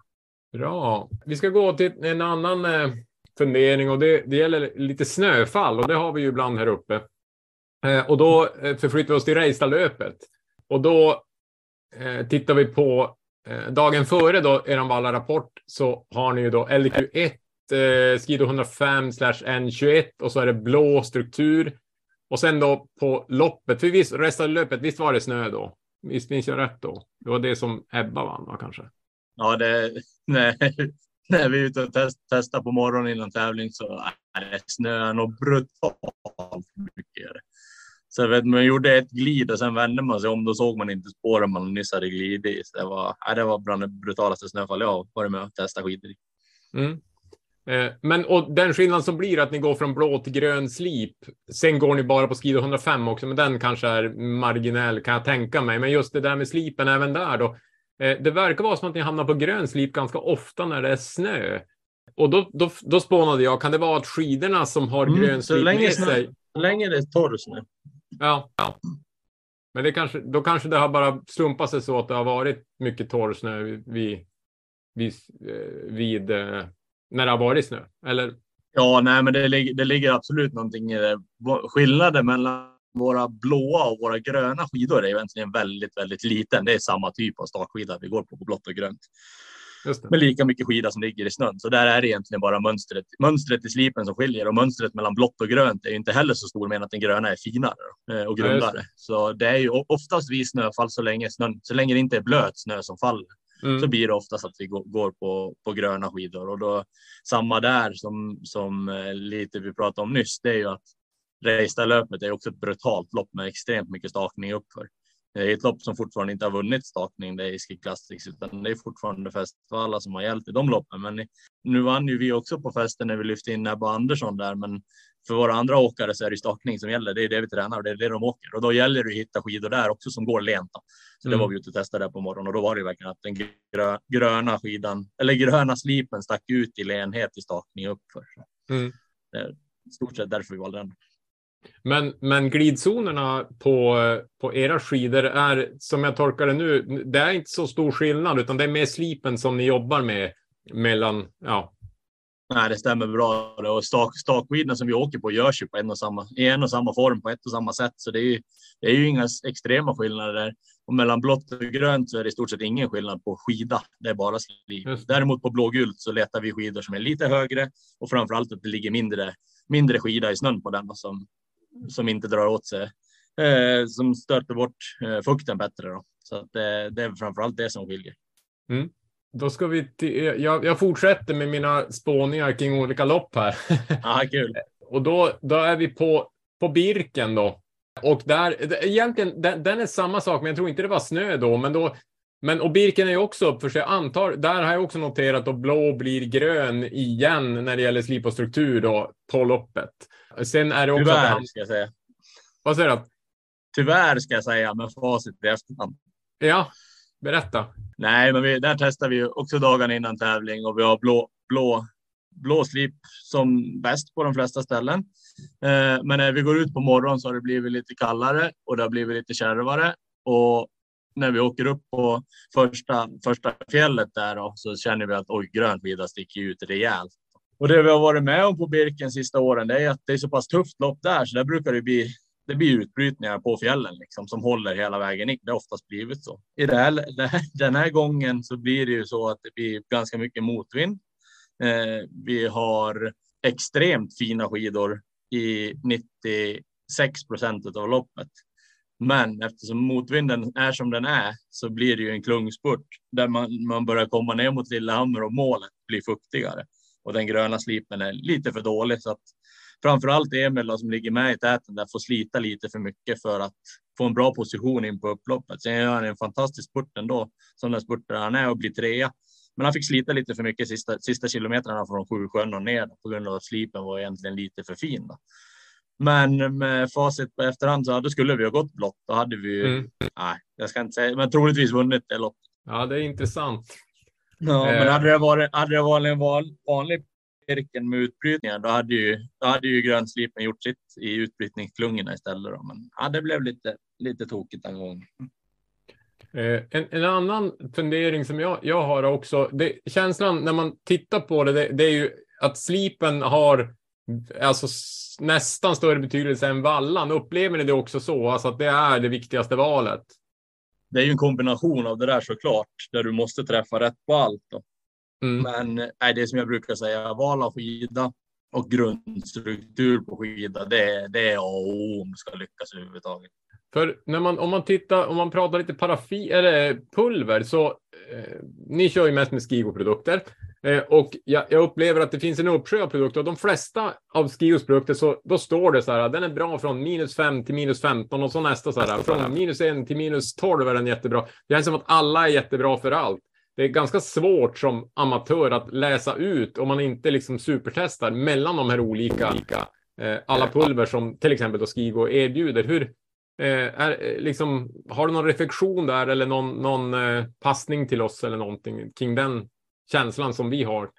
Bra. Vi ska gå till en annan eh, fundering och det, det gäller lite snöfall och det har vi ju ibland här uppe. Eh, och då eh, förflyttar vi oss till Reistadlöpet och då tittar vi på dagen före då er Valla-rapport så har ni ju då LQ1, Skido 105 slash N21 och så är det blå struktur. Och sen då på loppet, för visst, Reistadlöpet, visst var det snö då? Visst minns jag rätt då? Det var det som Ebba vann va, kanske? Ja, det, (laughs) nej, när vi är ute och test, testar på morgonen innan tävling så är det snö och brutalt mycket. Så vet, man gjorde ett glid och sen vände man sig om. Då såg man inte spåren man nyss hade glidit i. Så det var, ja, det var bland det brutalaste snöfall jag varit med och testat skidor i. Mm. Eh, Men och den skillnad som blir att ni går från blå till grön slip. Sen går ni bara på skidor 105 också, men den kanske är marginell kan jag tänka mig. Men just det där med slipen även där då. Eh, Det verkar vara som att ni hamnar på grön slip ganska ofta när det är snö. Och då, då, då spånade jag, kan det vara att skidorna som har Mm, grön slip länge med sig? Så länge det är torr snö. Ja. ja. Men det kanske, då kanske det har bara slumpat sig så att det har varit mycket torr snö vid, vid, eh, vid eh, när det har varit snö. Eller? Ja, nej, men det, ligger- det ligger absolut någonting i det. Skillnaden mellan våra blåa och våra gröna skidor är egentligen väldigt, väldigt liten. Det är samma typ av startskida vi går på, på blått och grönt. Just det. med lika mycket skida som ligger i snön. Så där är det egentligen bara mönstret, mönstret i slipen som skiljer och mönstret mellan blått och grönt är inte heller så stor men att den gröna är finare eh, och Ja, grundare. Så det är ju oftast vid snöfall så länge snön, så länge det inte är blöt snö som faller så Mm. blir det oftast att vi går, går på, på gröna skidor och då samma där som, som eh, lite vi pratade om nyss. Det är ju att Reistadlöpet är också ett brutalt lopp med extremt mycket stakning uppför. Det är ett lopp som fortfarande inte har vunnit stakning det är Ski Classics utan det är fortfarande Festvalla som har gällt i de loppen. Men nu vann ju vi också på festen när vi lyfte in Ebba Andersson där. Men för våra andra åkare så är det stakning som gäller. Det är det vi tränar och det är det de åker och då gäller det att hitta skidor där också som går lent. då. Så det Mm. var vi ute och testade där på morgonen och då var det verkligen att den grö, gröna skidan eller gröna slipen stack ut i lenhet i stakning uppför. Mm. Det är i stort sett därför vi valde den. Men, men glidzonerna på, på era skidor är, som jag tolkar det nu, det är inte så stor skillnad, utan det är mer slipen som ni jobbar med mellan, ja. Nej, det stämmer bra. Och stak, stakskidorna som vi åker på görs ju på en och samma, i en och samma form på ett och samma sätt. Så det är ju, det är ju inga extrema skillnader där. Och mellan blått och grönt så är det i stort sett ingen skillnad på skida. Det är bara slip. Just. Däremot på blågult så letar vi skidor som är lite högre och framför allt att det ligger mindre, mindre skida i snön på den som, som inte drar åt sig, eh, som stöter bort eh, fukten bättre. Då. Så att det, det är framför allt det som skiljer. Då ska vi till, jag, jag fortsätter med mina spåningar kring olika lopp här. (laughs) Ah, kul. (laughs) Och då, då är vi på, på Birken då. Och där, egentligen, den, den är samma sak, men jag tror inte det var snö då. Men, då, men och Birken är ju också upp för sig. Antar, där har jag också noterat att blå blir grön igen när det gäller slip och struktur då på loppet. Sen är det också... att Tyvärr han, ska jag säga. vad säger du? Tyvärr ska jag säga med facit i efterhand. Ja, berätta. Nej, men vi, där testar vi ju också dagarna innan tävling och vi har blå, blå, blå slip som bäst på de flesta ställen. Eh, men när vi går ut på morgonen så har det blivit lite kallare och det har blivit lite kärvare. Och när vi åker upp på första, första fjället där då, så känner vi att oj, grön skida sticker ut rejält. Och det vi har varit med om på Birken sista åren, det är att det är så pass tufft lopp där, så där brukar det bli det blir utbrytningar på fjällen liksom, som håller hela vägen in. Det har oftast blivit så. I det här, det här, den här gången så blir det ju så att det blir ganska mycket motvind. Eh, vi har extremt fina skidor i 96 procent av loppet. Men eftersom motvinden är som den är så blir det ju en klungspurt där man, man börjar komma ner mot Lillehammer och målet blir fuktigare och den gröna slipen är lite för dålig så att framförallt Emil då, som ligger med i täten där får slita lite för mycket för att få en bra position in på upploppet. Sen gör han en fantastisk spurt ändå som den spurter han är och blir trea. Men han fick slita lite för mycket sista, sista kilometrarna från sju sjön och ner på grund av att slipen var egentligen lite för fin. Då. Men med facit på efterhand så skulle vi ha gått blått. Då hade vi ju, Mm. nej, jag ska inte säga, men troligtvis vunnit det loppet. Ja, det är intressant. Ja, Eh. men hade det varit, hade det varit en val, vanlig Birken med utbrytningar, då hade ju, då hade ju grönslipen gjort sitt i utbrytningsklungorna istället. Då. Men ja, det blev lite, lite tokigt den gången. Eh, en, en annan fundering som jag, jag har också, det, känslan när man tittar på det, det, det är ju att slipen har alltså, nästan större betydelse än vallan. Upplever ni det också så, alltså att det är det viktigaste valet? Det är ju en kombination av det där såklart, där du måste träffa rätt på allt. Mm. Men nej, det är som jag brukar säga, val av skida och grundstruktur på skida, det, det är A och O om du ska lyckas överhuvudtaget. För när man, om man tittar, om man pratar lite paraffin eller pulver så eh, ni kör ju mest med Skigo-produkter. Eh, och jag, jag, upplever att det finns en uppsjö av produkter och de flesta av Skios produkter så då står det så här, den är bra från minus 5 till minus 15 och så nästa så här, från minus 1 till minus 12 är den jättebra. Det är som att alla är jättebra för allt. Det är ganska svårt som amatör att läsa ut om man inte liksom supertestar mellan de här olika, eh, alla pulver som till exempel då Skigo erbjuder. Hur, eh, är, eh, liksom, har du någon reflektion där eller någon, någon eh, passning till oss eller någonting kring den känslan som vi har.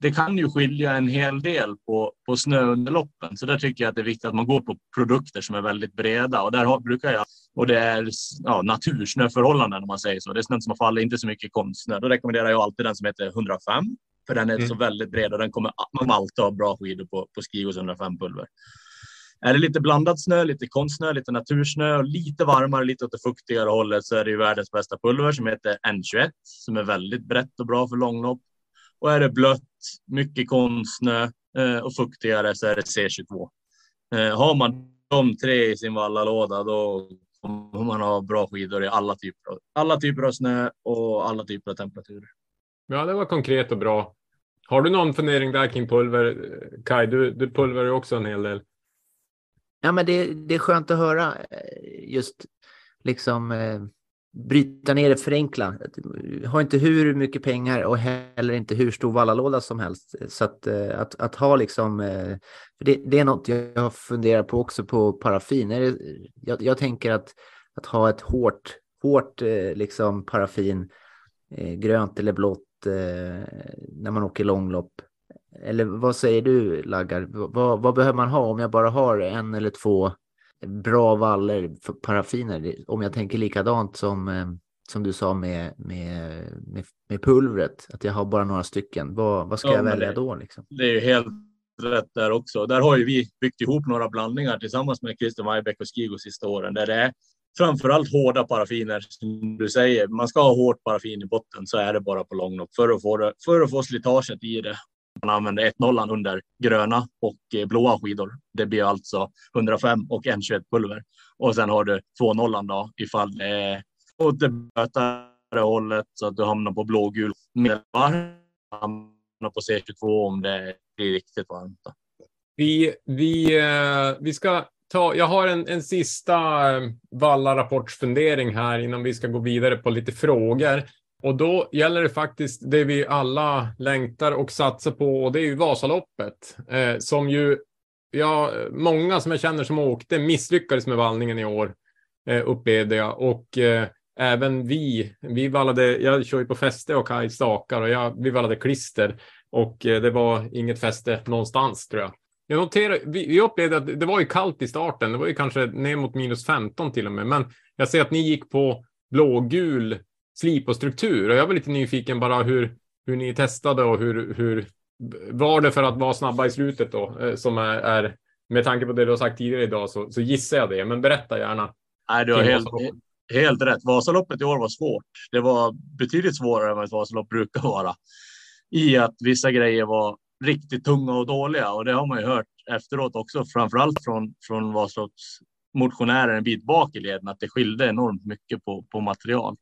Det kan ju skilja en hel del på, på snöunderloppen, så där tycker jag att det är viktigt att man går på produkter som är väldigt breda och där har, brukar jag och det är ja, natursnöförhållanden om man säger så. Det är snö som har fallit, inte så mycket konstsnö. Då rekommenderar jag alltid den som heter 105 för den är mm. så väldigt bred och den kommer man alltid ha bra skidor på, på Skigos 105 pulver. Är det lite blandad snö, lite konstsnö, lite natursnö och lite varmare, lite åt det fuktigare hållet så är det ju världens bästa pulver som heter N21 som är väldigt brett och bra för långlopp. Och är det blött, mycket konstsnö eh, och fuktigare så är det C22. Eh, har man de tre i sin vallalåda då kommer man ha bra skidor i alla typer, av, alla typer av snö och alla typer av temperaturer. Ja, det var konkret och bra. Har du någon fundering där kring pulver? Kaj, du, du pulverar ju också en hel del. Ja, men det, det är skönt att höra eh, just liksom eh, bryta ner det, förenkla. Har inte hur mycket pengar och heller inte hur stor vallalåda som helst. Så att, eh, att, att ha liksom, eh, det, det är något jag funderar på också på paraffin. Är det, jag, jag tänker att, att ha ett hårt, hårt eh, liksom paraffin, eh, grönt eller blått när man åker långlopp eller vad säger du Laggar? Vad, vad, behöver man ha om jag bara har en eller två bra valler paraffiner? Om jag tänker likadant som, eh, som du sa med, med, med, med pulvret, att jag har bara några stycken. Vad, vad ska ja, jag välja det, då? Liksom? Det är ju helt rätt där också. Där har ju vi byggt ihop några blandningar tillsammans med Christer Majbäck och Skigo sista åren där det är framförallt hårda paraffiner som du säger. Man ska ha hårt paraffin i botten så är det bara på långlopp för att få det, för att få slitaget i det man använder 1-0 under gröna och eh, blåa skidor. Det blir alltså 105 och 121 pulver. Och sen har du 2-0 då ifall det är åt det blötare hållet så att du hamnar på blågul medelvarv. Hamnar på C22 om det blir riktigt varmt. Då. Vi, vi, eh, vi ska ta, jag har en, en sista eh, Valla-rapportsfundering här innan vi ska gå vidare på lite frågor. Och då gäller det faktiskt det vi alla längtar och satsar på och det är ju Vasaloppet. Eh, som ju, ja, många som jag känner som åkte misslyckades med vallningen i år, eh, upplevde jag. Och eh, även vi, vi vallade, jag kör ju på fäste och Kaj stakar och jag, vi vallade klister. Och eh, det var inget fäste någonstans tror jag. Jag noterar, vi, vi upplevde att det var ju kallt i starten. Det var ju kanske ner mot minus 15 till och med. Men jag ser att ni gick på blågul slip och struktur. Och jag var lite nyfiken bara hur, hur ni testade och hur, hur var det för att vara snabba i slutet då? Eh, som är, är med tanke på det du har sagt tidigare idag så, så gissar jag det. Men berätta gärna. Nej, du har helt, helt rätt. Vasaloppet i år var svårt. Det var betydligt svårare än vad ett Vasalopp brukar vara. I att vissa grejer var riktigt tunga och dåliga och det har man ju hört efteråt också, framför allt från, från Vasalopps motionärer en bit bak i leden, att det skilde enormt mycket på, på material.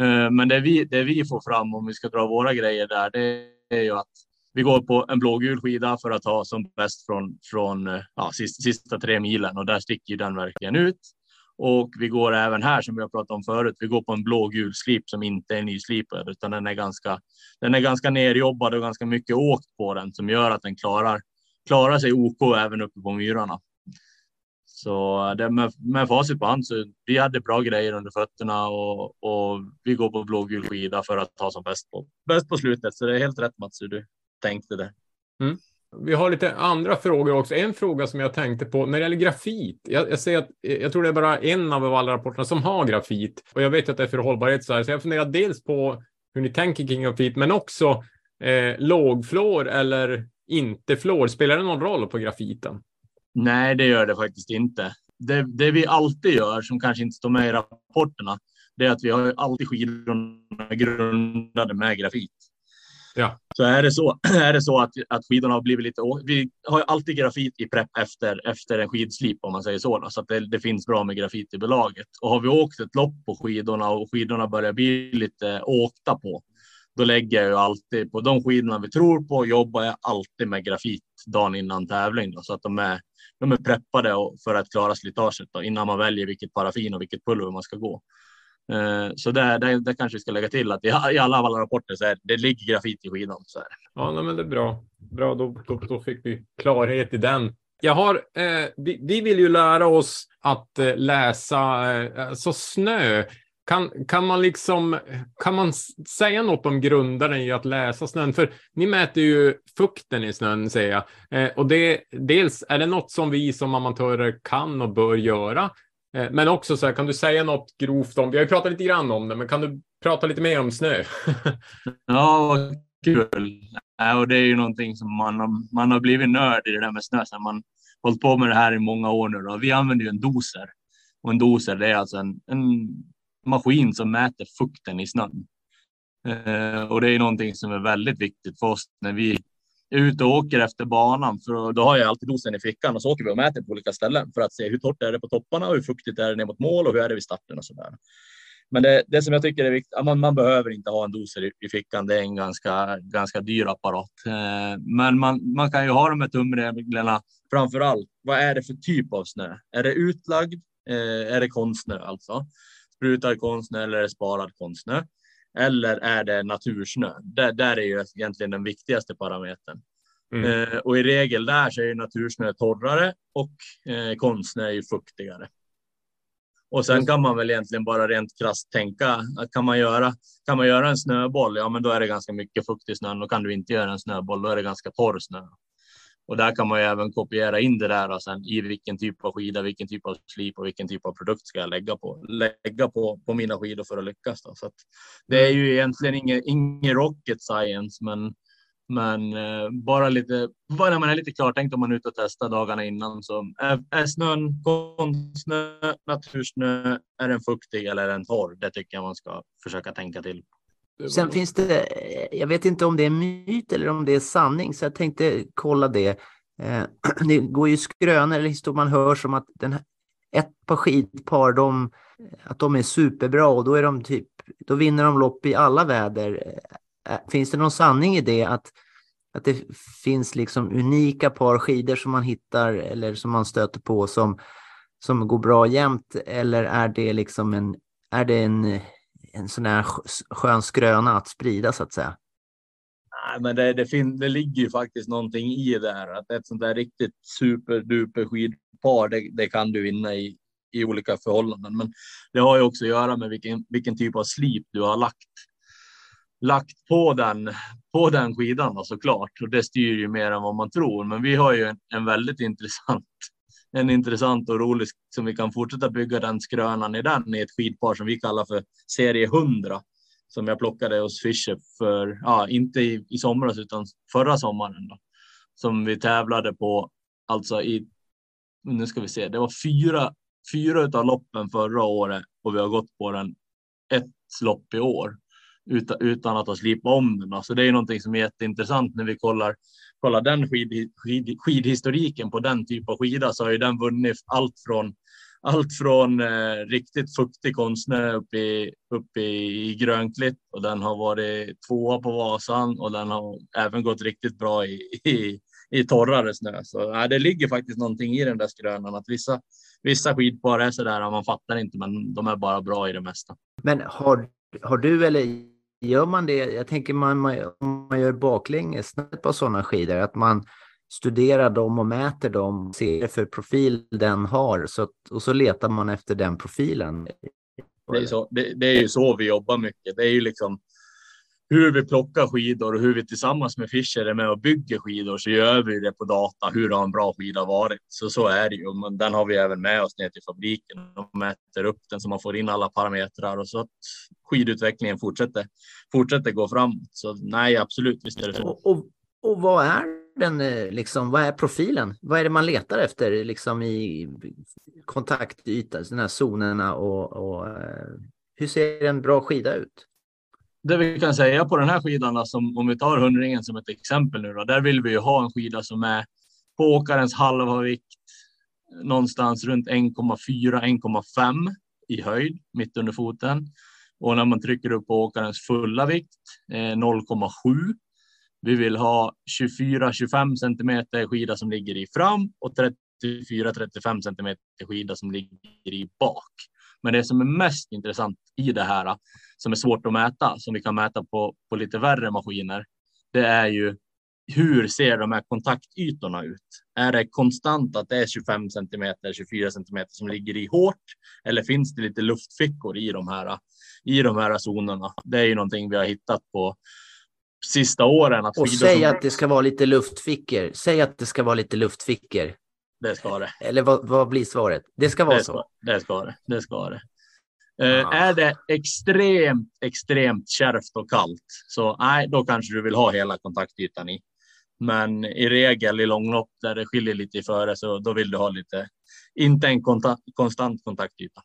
Eh, men det vi, det vi får fram om vi ska dra våra grejer där, det är ju att vi går på en blågul skida för att ha som bäst från, från eh, ja, sista, sista tre milen och där sticker den verkligen ut. Och vi går även här som vi har pratat om förut. Vi går på en blågul slip som inte är nyslipad utan den är ganska. Den är ganska nerjobbad och ganska mycket åkt på den som gör att den klarar klarar sig OK även uppe på myrarna. Så det med, med facit på hand så vi hade bra grejer under fötterna och, och vi går på blågul skida för att ta som bäst på, bäst på slutet. Så det är helt rätt Mats hur du tänkte det. Mm. Vi har lite andra frågor också. En fråga som jag tänkte på när det gäller grafit. Jag, jag ser att jag tror det är bara en av alla rapporterna som har grafit och jag vet att det är för hållbarhet så här. Så jag funderar dels på hur ni tänker kring grafit, men också eh, lågflår eller inte flår. Spelar det någon roll på grafiten? Nej, det gör det faktiskt inte. Det, det, vi alltid gör, som kanske inte står med i rapporterna, det är att vi har alltid skidorna grundade med grafit. Ja. Så är det så, (clears throat) är det så att, att skidorna har blivit lite... Vi har alltid grafit i prepp efter, efter en skidslip om man säger så. Då, så att det, det, finns bra med grafit i belaget. Och har vi åkt ett lopp på skidorna och skidorna börjar bli lite åkta på, då lägger jag ju alltid på de skidorna vi tror på jobbar jag alltid med grafit dagen innan tävling då, så att de är, de är preppade för att klara slitaget då, innan man väljer vilket paraffin och vilket pulver man ska gå. Eh, så det, där, där kanske vi ska lägga till att i, i alla, alla rapporter så är det ligger grafit i skidan. Så här. det. Ja, nej, men det är bra. Bra, då, då, då fick vi klarhet i den. Jag har, eh, vi, vi vill ju lära oss att eh, läsa eh, så snö. Kan, kan man liksom, kan man säga något om grundaren i att läsa snön? För ni mäter ju fukten i snön, säger jag. Eh, och det, dels är det något som vi som amatörer kan och bör göra. Eh, men också så här, kan du säga något grovt om, vi har ju pratat lite grann om det, men kan du prata lite mer om snö? (laughs) ja, vad kul. Och det är ju någonting som man, har, man har blivit nörd i det där med snö sedan man hållit på med det här i många år nu. Då. Vi använder ju en doser och en doser det är alltså en, en maskin som mäter fukten i snön. Eh, och det är någonting som är väldigt viktigt för oss när vi är ute och åker efter banan. För då har jag alltid dosen i fickan och så åker vi och mäter på olika ställen för att se hur torrt är det på topparna och hur fuktigt är det ner mot mål och hur är det vid starten och så där. Men det, det som jag tycker är viktigt, man, man behöver inte ha en doser i, i, fickan. Det är en ganska, ganska dyr apparat. Eh, men man, man kan ju ha de här tumreglerna framför allt. Vad är det för typ av snö? Är det utlagd? Eh, är det konstsnö alltså? Sprutad konstsnö eller sparad konstsnö? Eller är det natursnö? Det där är ju egentligen den viktigaste parametern. Mm. Eh, och i regel där så är ju natursnö torrare och eh, konstsnö är ju fuktigare. Och sen kan man väl egentligen bara rent krasst tänka att kan man göra, kan man göra en snöboll, ja men då är det ganska mycket fukt i snön. Och kan du inte göra en snöboll, då är det ganska torr snö. Och där kan man ju även kopiera in det där och sen i vilken typ av skida, vilken typ av slip och vilken typ av produkt ska jag lägga på, lägga på, på mina skidor för att lyckas. Då. Så att det är ju egentligen ingen, ingen rocket science, men men eh, bara lite, bara när man är lite klartänkt om man är ute och testar dagarna innan så är, är snön konstsnö, natursnö, är den fuktig eller är den torr? Det tycker jag man ska försöka tänka till. Sen finns det, jag vet inte om det är myt eller om det är sanning, så jag tänkte kolla det. Eh, (clears throat) det går ju skrönor eller historier man hör som att den här, ett par skidpar, de, att de är superbra och då är de typ, då vinner de lopp i alla väder. Eh, finns det någon sanning i det att, att det finns liksom unika par skidor som man hittar eller som man stöter på som, som går bra jämt eller är det liksom en, är det en, en sån här skön skröna att sprida så att säga? Nej, men det, det, fin- det ligger ju faktiskt någonting i det här att ett sånt där riktigt superduper skidpar, det, det kan du vinna i, i olika förhållanden. Men det har ju också att göra med vilken, vilken typ av slip du har lagt lagt på den, på den skidan då, såklart. Och det styr ju mer än vad man tror. Men vi har ju en, en väldigt intressant, en intressant och rolig som vi kan fortsätta bygga den skrönan i den i ett skidpar som vi kallar för serie 100 som jag plockade hos Fischer för, ja, inte i, i somras utan förra sommaren då, som vi tävlade på, alltså i, nu ska vi se, det var fyra, fyra av loppen förra året och vi har gått på den ett lopp i år utan, utan att ha slipat om den. Alltså det är någonting som är jätteintressant när vi kollar, kolla den skid, skid, skidhistoriken på den typ av skida så har ju den vunnit allt från allt från eh, riktigt fuktig konstsnö upp i, upp i, i Grönklitt och den har varit tvåa på Vasan och den har även gått riktigt bra i, i, i torrare snö. Så eh, det ligger faktiskt någonting i den där skrönan att vissa, vissa skidpar är så där, man fattar inte, men de är bara bra i det mesta. Men har, har du eller Gör man det, jag tänker man, om man gör baklänges på sådana skidor, att man studerar dem och mäter dem, ser för profil den har så att, och så letar man efter den profilen. Det är, så, det, det är ju så vi jobbar mycket. Det är ju liksom hur vi plockar skidor och hur vi tillsammans med Fischer är med och bygger skidor så gör vi det på data. Hur har en bra skida varit? Så så är det ju. Men den har vi även med oss ner till fabriken och mäter upp den så man får in alla parametrar och så att skidutvecklingen fortsätter fortsätter gå framåt. Så nej, absolut, visst är det så. Och, och, och vad är den eh, liksom? Vad är profilen? Vad är det man letar efter liksom i kontaktyta, de här zonerna och, och eh, hur ser en bra skida ut? Det vi kan säga på den här skidan, alltså, om vi tar hundringen som ett exempel nu då, där vill vi ju ha en skida som är på åkarens halva vikt någonstans runt 1,4-1,5 i höjd mitt under foten. Och när man trycker upp på åkarens fulla vikt, eh, 0,7. Vi vill ha 24-25 centimeter skida som ligger i fram och 34-35 centimeter skida som ligger i bak. Men det som är mest intressant i det här, som är svårt att mäta, som vi kan mäta på, på lite värre maskiner, det är ju hur ser de här kontaktytorna ut? Är det konstant att det är 25 centimeter, 24 centimeter som ligger i hårt? Eller finns det lite luftfickor i de här, i de här zonerna? Det är ju någonting vi har hittat på sista åren. Att Och säg som- att det ska vara lite luftfickor. Säg att det ska vara lite luftfickor. Det ska det. Eller vad, vad blir svaret? Det ska vara Det så. ska det. Ska det. det, ska det. Eh, Ah. Är det extremt, extremt kärvt och kallt, så nej, då kanske du vill ha hela kontaktytan i. Men i regel i långlopp där det skiljer lite i före, så då vill du ha lite, inte en konta, konstant kontaktyta.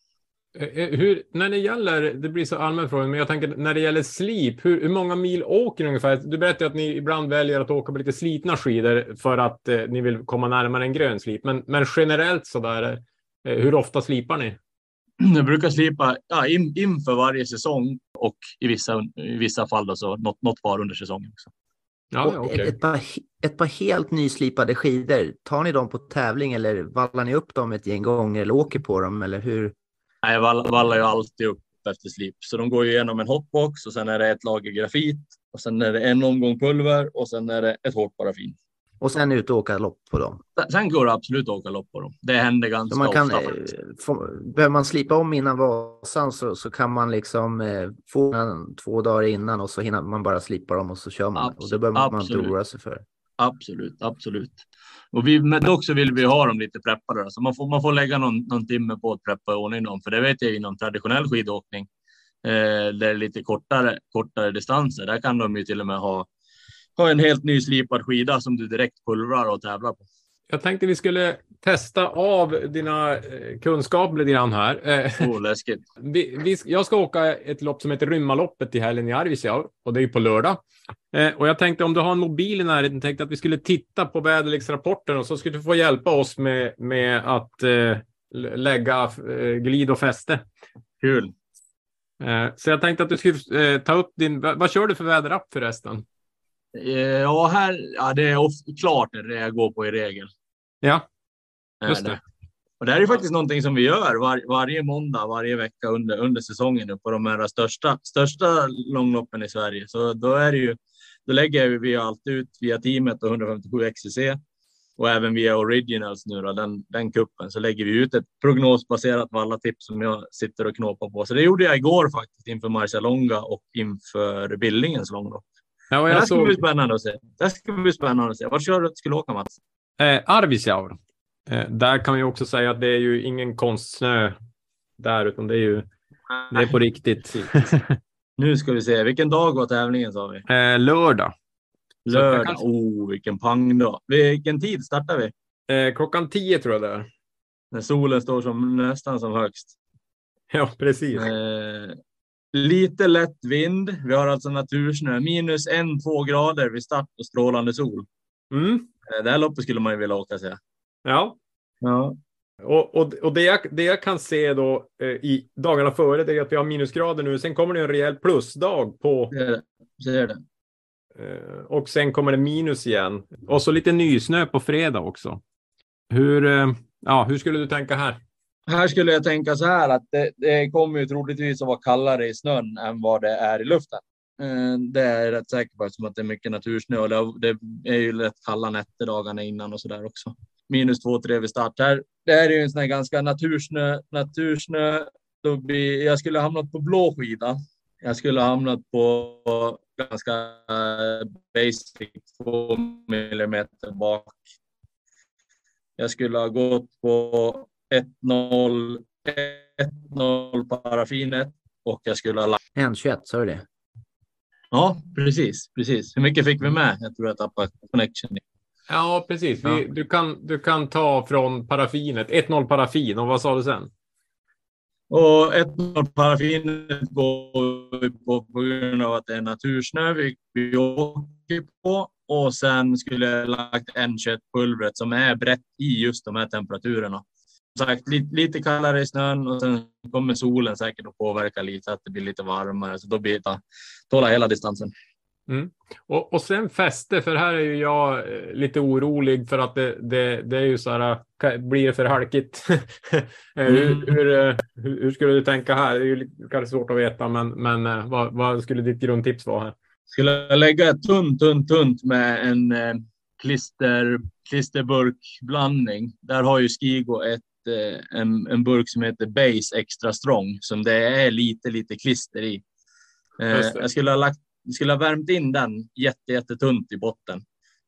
Eh, eh, Hur, när det gäller, det blir så allmän fråga, men jag tänker när det gäller slip, hur, hur många mil åker ni ungefär? Du berättade att ni ibland väljer att åka på lite slitna skidor för att eh, ni vill komma närmare en grön slip. Men, men generellt så där, eh, hur ofta slipar ni? (clears throat) Jag brukar slipa ja, in, inför varje säsong och i vissa, i vissa fall då, så något, något var under säsongen. Också. Ja, Och okej. ett, par, ett par helt nyslipade skidor, tar ni dem på tävling eller vallar ni upp dem ett gäng gånger eller åker på dem eller hur? Nej, vallar ju alltid upp efter slip, så de går ju igenom en hotbox och sen är det ett lager grafit och sen är det en omgång pulver och sen är det ett hårt paraffin. Och sen ut och åka lopp på dem. Sen går det absolut att åka lopp på dem. Det händer ganska Så man kan, ofta. eh, få, behöver man slipa om innan Vasan så, så kan man liksom eh, få den två dagar innan och så hinner man bara slipa dem och så kör man. och det Absolut, behöver man inte absolut. oroa sig för. Absolut, absolut. Och vi, men dock så vill vi ha dem lite preppade. Så man får, man får lägga någon, någon timme på att preppa i ordning dem. För det vet jag inom traditionell skidåkning. Eh, där det är lite kortare, kortare distanser. Där kan de ju till och med ha, ha en helt ny slipad skida som du direkt pulvrar och tävlar på. Jag tänkte vi skulle testa av dina eh, kunskaper lite grann här. Oh, läskigt. (laughs) vi, vi, jag ska åka ett lopp som heter Rymmaloppet i helgen i Arvidsjaur och det är på lördag. Eh, och jag tänkte om du har en mobil i närheten, tänkte att vi skulle titta på väderleksrapporten och så skulle du få hjälpa oss med, med att eh, lä- lägga eh, glid och fäste. Kul. Så jag tänkte att du skulle ta upp din, vad, vad kör du för väderapp förresten? Ja, här, ja, det är klart det jag går på i regel. Ja, just det. Och det här är faktiskt någonting som vi gör var, varje måndag, varje vecka under, under säsongen nu på de här största, största långloppen i Sverige. Så då är det ju, då lägger vi alltid ut via teamet och 157 XCC och även via Originals nu då, den, den kuppen så lägger vi ut ett prognosbaserat vallatips som jag sitter och knåpar på. Så det gjorde jag igår faktiskt inför Marcialonga och inför Billingens långlopp. Ja, det här ska bli såg spännande att se. Det här ska bli spännande att se. Vart kör du att skulle åka Mats? eh, Arvidsjaur. Eh, där kan vi också säga att det är ju ingen konstsnö där, utan det är ju det är på riktigt. (laughs) Nu ska vi se. Vilken dag var tävlingen sa vi? eh, lördag. Lördag. kanske- Oh, vilken pang då. Vilken tid startar vi? Eh, klockan 10 tror jag det är. När solen står som, nästan som högst. Ja, precis. Eh, lite lätt vind. Vi har alltså natursnö. Minus en, två grader vid start och strålande sol. Mm. Eh, det här loppet skulle man ju vilja åka säga. Ja, Ja. och, och, och det, jag, det jag kan se då eh, i dagarna före det är att vi har minusgrader nu. Sen kommer det en rejäl plusdag på Ser det. Ser det. eh, och sen kommer det minus igen. Och så lite nysnö på fredag också. Hur, eh, ja, hur skulle du tänka här? Här skulle jag tänka så här att det, det kommer ju troligtvis att vara kallare i snön än vad det är i luften. Eh, Det är jag rätt säker på eftersom att det är mycket natursnö och det, det är ju lätt kalla nätter dagarna innan och så där också. Minus två, tre vid start här. Det här är ju en sån här ganska natursnö. Natursnö. Då blir, jag skulle ha hamnat på blå skida. Jag skulle ha hamnat på ganska eh, basic två millimeter bak. Jag skulle ha gått på 1-0, 1-0 paraffinet och jag skulle ha lagt. 1,21, sa du det? Ja, precis, precis. Hur mycket fick vi med? Jag tror jag tappade connection. Ja, precis. Vi, Ja. Du, kan, du kan ta från paraffinet. 1-0 paraffin. Och vad sa du sen? Och 1-0 paraffinet går vi på på grund av att det är natursnö vi, vi åker på. Och sen skulle jag lagt N21 pulvret som är brett i just de här temperaturerna. sagt lite, lite kallare i snön och sen kommer solen säkert att påverka lite att det blir lite varmare. Så då blir det tåla hela distansen. Och, och sen fäste, för här är ju jag eh, lite orolig för att det, det, det är ju så här, ka- blir det för halkigt? (laughs) Eh, hur, hur, eh, hur, hur skulle du tänka här? Det är ju kanske svårt att veta, men, men eh, vad, vad skulle ditt grundtips vara här? Skulle jag lägga tunt, tunt, tunt med en eh, klister, klisterburkblandning. Där har ju Skigo ett, eh, en, en burk som heter Base Extra Strong som det är lite, lite klister i. Eh, jag skulle ha lagt, skulle ha värmt in den jätte, jättetunt i botten.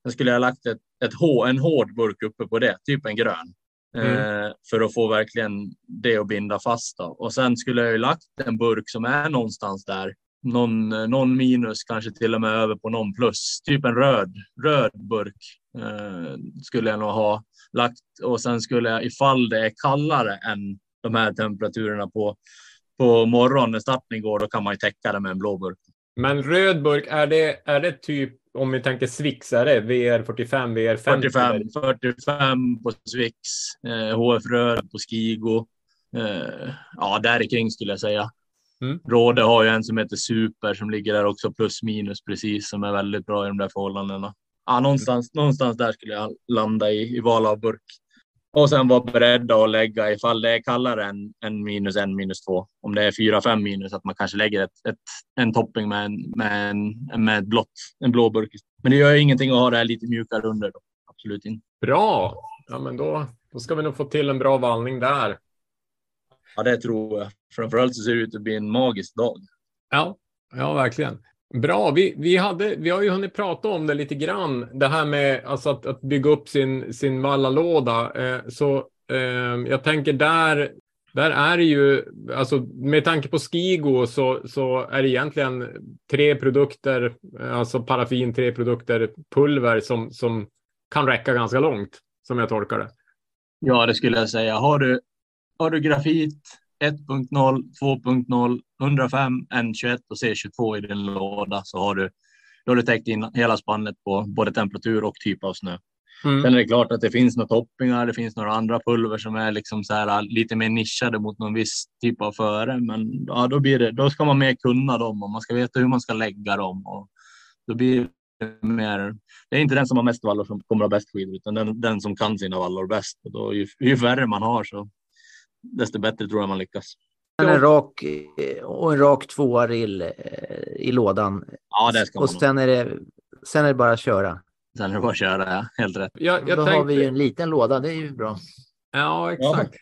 Sen skulle jag ha lagt ett, ett hå, en hård burk uppe på det, typ en grön. Eh, för att få verkligen det att binda fast. Då. Och sen skulle jag ju lagt en burk som är någonstans där någon, någon minus, kanske till och med över på någon plus. Typ en röd, röd burk eh, skulle jag nog ha lagt. Och sen skulle jag, ifall det är kallare än de här temperaturerna på, på morgonen när starten går, då kan man ju täcka det med en blå burk. Men röd burk, är det, är det typ, om vi tänker det VR45, VR50? 45, 45 på Swix, eh, HF Röd på Skigo. Eh, ja, där kring skulle jag säga. Mm. Råde har ju en som heter Super som ligger där också plus minus precis som är väldigt bra i de där förhållandena. Ja, någonstans, någonstans där skulle jag landa i, i val av burk. Och sen vara beredda att lägga ifall det är kallare än, än minus en, minus två. Om det är fyra, fem minus, att man kanske lägger ett, ett, en topping med en, med en, med ett blått, en blå burk. Men det gör ju ingenting att ha det här lite mjukare under. Då. Absolut inte. Bra! Ja, men då, då ska vi nog få till en bra vallning där. Ja, det tror jag. Framförallt så ser det ut att bli en magisk dag. Ja, ja verkligen. Bra, vi, vi, hade, vi har ju hunnit prata om det lite grann, det här med alltså att, att bygga upp sin, sin vallalåda. Eh, så eh, jag tänker där, där är det ju, alltså med tanke på Skigo så, så är det egentligen tre produkter, alltså paraffin, tre produkter, pulver som, som kan räcka ganska långt, som jag tolkar det. Ja, det skulle jag säga. Har du, har du grafit 1.0, 2.0, 105, N21 och C22 i din låda så har du, då har du täckt in hela spannet på både temperatur och typ av snö. Mm. Sen är det klart att det finns några toppingar, det finns några andra pulver som är liksom så här, lite mer nischade mot någon viss typ av före. Men ja, då, blir det, då ska man mer kunna dem och man ska veta hur man ska lägga dem. Och då blir det mer, det är inte den som har mest vallor som kommer att ha bäst skidor, utan den, den som kan sina vallor bäst. Och då, ju, ju färre man har så desto bättre tror jag man lyckas. En rak eh, och en rak tvåa rill eh, i lådan. Ja, det ska man Och sen är det, sen är det bara att köra. Sen är det bara att köra, ja. helt rätt. Jag, jag Då har tänkte- vi ju en liten låda, det är ju bra. Ja, exakt.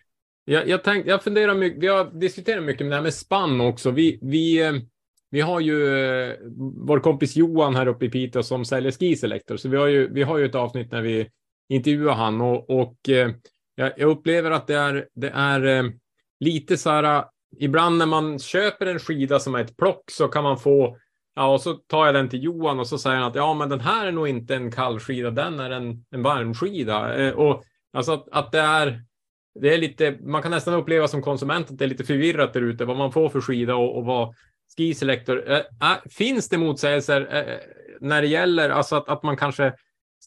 Jag, jag, tänk, jag funderar mycket, vi har diskuterat mycket med det här med spann också. Vi, vi, eh, vi har ju vår kompis Johan här uppe i Piteå som säljer skiselektor, så vi har ju, vi har ju ett avsnitt när vi intervjuar han och, och jag, jag upplever att det är, det är eh, lite så här, eh, ibland när man köper en skida som är ett plock så kan man få Ja, och så tar jag den till Johan och så säger han att ja, men den här är nog inte en kall skida, den är en, en varmskida. Eh, och alltså att, att det är det är lite, man kan nästan uppleva som konsument att det är lite förvirrat där ute vad man får för skida och, och vad Ski Selector. Äh, eh, äh, eh, finns det motsägelser äh, när det gäller alltså att, att man kanske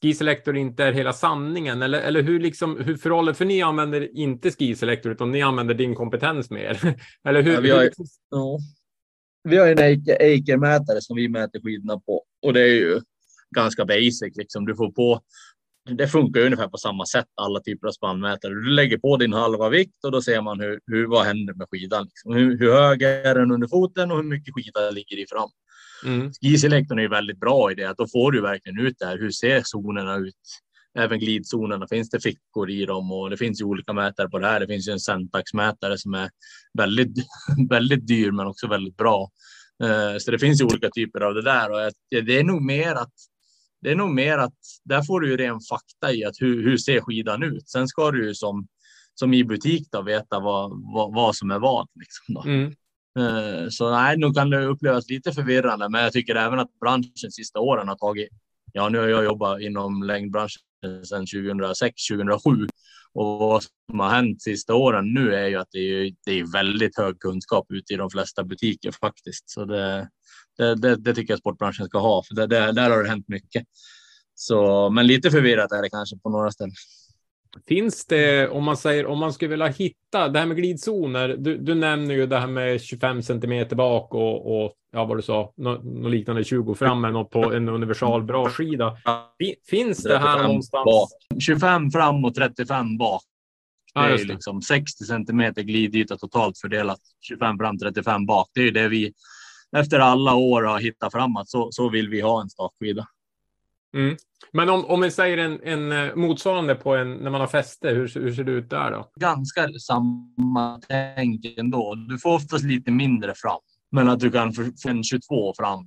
Ski Selector inte är hela sanningen eller, eller hur liksom hur förhåller för ni använder inte Ski Selector utan ni använder din kompetens mer (laughs) eller hur? Ja, vi har hur Ja. Vi har en Eiker- Eiker-mätare som vi mäter skidorna på och det är ju ganska basic. Liksom. Du får på, det funkar ungefär på samma sätt alla typer av spannmätare. Du lägger på din halva vikt och då ser man hur, hur, vad händer med skidan. Liksom. Hur, hur hög är den under foten och hur mycket skida ligger i fram. Mm. Skiselektorn är ju väldigt bra i det att då får du verkligen ut det här. Hur ser zonerna ut? Även glidzonerna. Finns det fickor i dem? Och det finns ju olika mätare på det här. Det finns ju en Centax-mätare som är väldigt, (laughs) väldigt dyr men också väldigt bra. Eh, Så det finns ju olika typer av det där och det är nog mer att det är nog mer att där får du ju ren fakta i att hur, hur ser skidan ut? Sen ska du ju som, som i butik då veta vad, vad, vad som är vad. Liksom då. Mm. Eh, så nej, nog kan det upplevas lite förvirrande, men jag tycker även att branschen sista åren har tagit. Ja, nu har jag jobbat inom längdbranschen sedan 2006, 2007 och vad som har hänt sista åren nu är ju att det är, det är väldigt hög kunskap ute i de flesta butiker faktiskt. Så det, det, det, det tycker jag sportbranschen ska ha, för det, det, där har det hänt mycket. Så, men lite förvirrat är det kanske på några ställen. Finns det, om man säger, om man skulle vilja hitta det här med glidzoner, du, du nämner ju det här med 25 centimeter bak och, och ja, vad du sa, något, något liknande 20 fram eller något på en universal bra skida. Fi- Finns det här 35 någonstans? bak. 25 fram och 35 bak. Det Ja, är ju det. liksom 60 centimeter glidyta totalt fördelat 25 fram 35 bak. Det är ju det vi efter alla år har hittat framåt. Så, så vill vi ha en stakskida. Mm. Men om, om vi säger en, en eh, motsvarande på en, när man har fäste, hur, ser- hur ser det ut där då? Ganska samma tänk ändå. Du får oftast lite mindre fram, men att du kan få få en 22 fram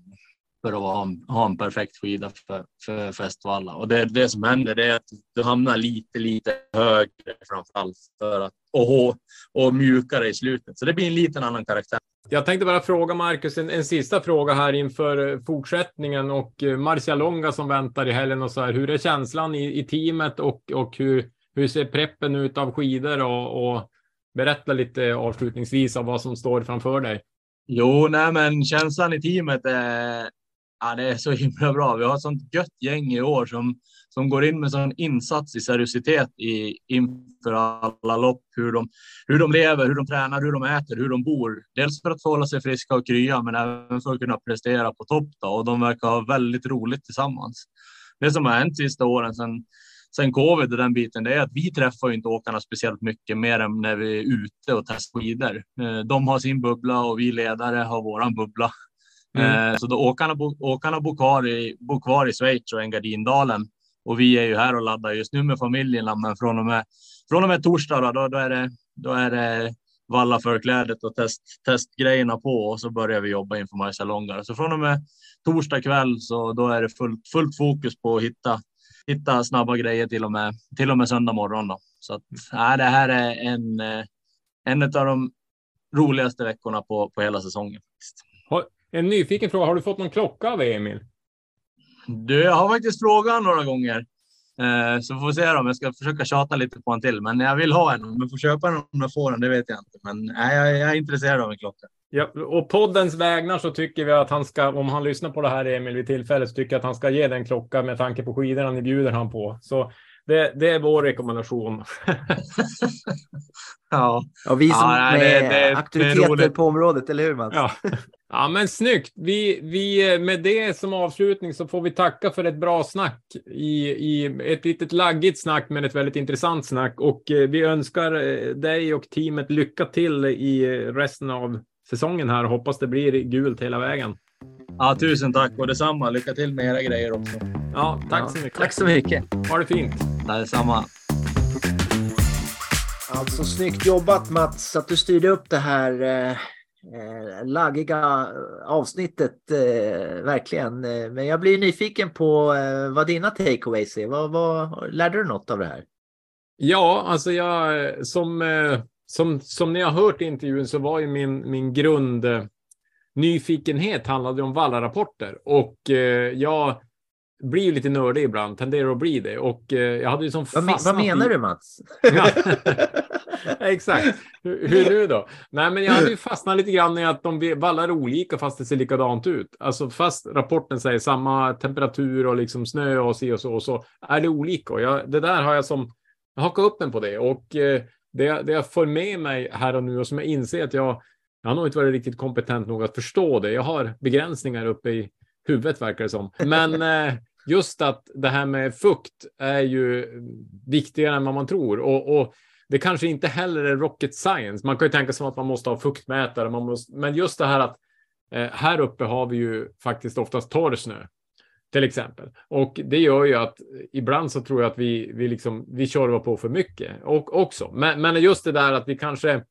för att ha en, ha en perfekt skida för, för festvalla. Och det, det som händer är att du hamnar lite, lite högre framför allt för att och, och mjukare i slutet. Så det blir en liten annan karaktär. Jag tänkte bara fråga Marcus en, en sista fråga här inför eh, fortsättningen och eh, Marcialonga som väntar i helgen och så här. Hur är känslan i, i teamet och, och hur, hur ser preppen ut av skidor och, och berätta lite avslutningsvis av vad som står framför dig. Jo, nej, men känslan i teamet är, ja, det är så himla bra. Vi har ett sånt gött gäng i år som, som går in med sån insats i seriositet i, inför alla lopp. Hur de, hur de lever, hur de tränar, hur de äter, hur de bor. Dels för att hålla sig friska och krya, men även för att kunna prestera på topp. Då. Och de verkar ha väldigt roligt tillsammans. Det som har hänt sista åren sedan sen covid och den biten, det är att vi träffar ju inte åkarna speciellt mycket mer än när vi är ute och testar skidor. Eh, de har sin bubbla och vi ledare har våran bubbla. Mm. Eh, Så då åkarna, bo, åkarna bor, kvar i, bor kvar i Schweiz och Engadindalen. Och vi är ju här och laddar just nu med familjerna, men från och med, från och med torsdag då, då, då är det, då är det valla förklädet och test, testgrejerna på och så börjar vi jobba inför Marcialonga. Så från och med torsdag kväll så då är det fullt, fullt fokus på att hitta, hitta snabba grejer till och med, till och med söndag morgon. Då. Så att, nej, det här är en, eh, en av de roligaste veckorna på, på hela säsongen. faktiskt. En nyfiken fråga, har du fått någon klocka av Emil? Du, jag har faktiskt frågat några gånger. Eh, så får vi se om jag ska försöka tjata lite på en till. Men jag vill ha en. Om jag får köpa den om jag får den, det vet jag inte. Men nej, jag, jag är intresserad av en klocka. Ja, och poddens vägnar så tycker vi att han ska, om han lyssnar på det här Emil vid tillfället, så tycker jag att han ska ge den klocka med tanke på skidorna ni bjuder han på. Så det, det är vår rekommendation. (laughs) Ja, Ja, vi som Ja, nej, det- är det- det är auktoriteter roligt. på området, eller hur Mats? Ja. ja, men snyggt. Vi, vi, med det som avslutning så får vi tacka för ett bra snack i, i ett litet laggigt snack, men ett väldigt intressant snack. Och eh, vi önskar eh, dig och teamet lycka till i resten av säsongen här. Hoppas det blir gult hela vägen. Ja, tusen tack och detsamma. Lycka till med era grejer också. Ja, tack Ja, så mycket. Tack så mycket. Ha det fint. Detsamma. Alltså snyggt jobbat Mats att du styrde upp det här eh, eh, laggiga avsnittet. Eh, verkligen. Eh, Men jag blir nyfiken på eh, vad dina takeaways är. Vad, vad, lärde du något av det här? Ja, alltså jag som, eh, som, som ni har hört i intervjun så var ju min, min grund eh, nyfikenhet handlade om Valla-rapporter och eh, jag blir ju lite nördig ibland, tenderar att bli det och eh, jag hade ju som Vad, me- fastnat vad menar du Mats? Ja. (laughs) Exakt. Hur, hur nu då? Nej, men jag hade ju fastnat lite grann i att de vallar olika fast det ser likadant ut. Alltså fast rapporten säger samma temperatur och liksom snö och si och så och så är det olika. Och jag, det där har jag som jag hakar upp mig på det och eh, det, det jag får med mig här och nu och som jag inser att jag, jag har nog inte varit riktigt kompetent nog att förstå det. Jag har begränsningar uppe i huvudet verkar det som. Men (laughs) eh, just att det här med fukt är ju viktigare än vad man tror och, och det kanske inte heller är rocket science. Man kan ju tänka sig att man måste ha fuktmätare, man måste, men just det här att eh, här uppe har vi ju faktiskt oftast torr snö till exempel. Och det gör ju att ibland så tror jag att vi, vi, liksom, vi kör på för mycket och, också. Men, men just det där att vi kanske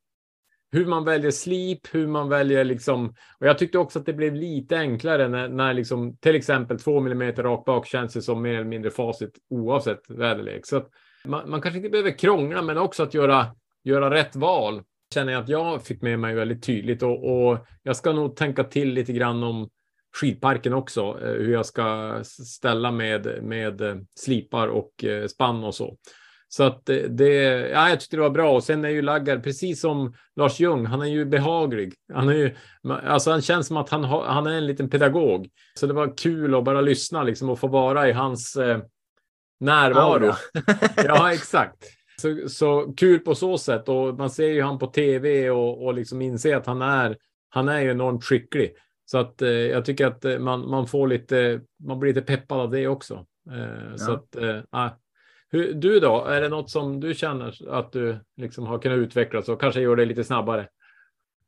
hur man väljer slip, hur man väljer liksom. Och jag tyckte också att det blev lite enklare när, när liksom till exempel 2 millimeter rakt bak känns det som mer eller mindre facit oavsett väderlek. Så att man, man kanske inte behöver krångla, men också att göra, göra rätt val känner jag att jag fick med mig väldigt tydligt och, och jag ska nog tänka till lite grann om skidparken också, eh, hur jag ska ställa med, med eh, slipar och eh, spann och så. Så att det, ja, jag tyckte det var bra. Och sen är ju Laggar, precis som Lars Ljung, han är ju behaglig. Han, är ju, alltså han känns som att han, har, han är en liten pedagog. Så det var kul att bara lyssna liksom, och få vara i hans eh, närvaro. (laughs) Ja, exakt. Så, så kul på så sätt och man ser ju han på tv och, och liksom inser att han är, han är ju enormt skicklig. Så att eh, jag tycker att eh, man, man får lite, man blir lite peppad av det också. Eh, Så Ja. att, eh. Hur, du då, är det något som du känner att du liksom har kunnat utvecklas och kanske gör det lite snabbare?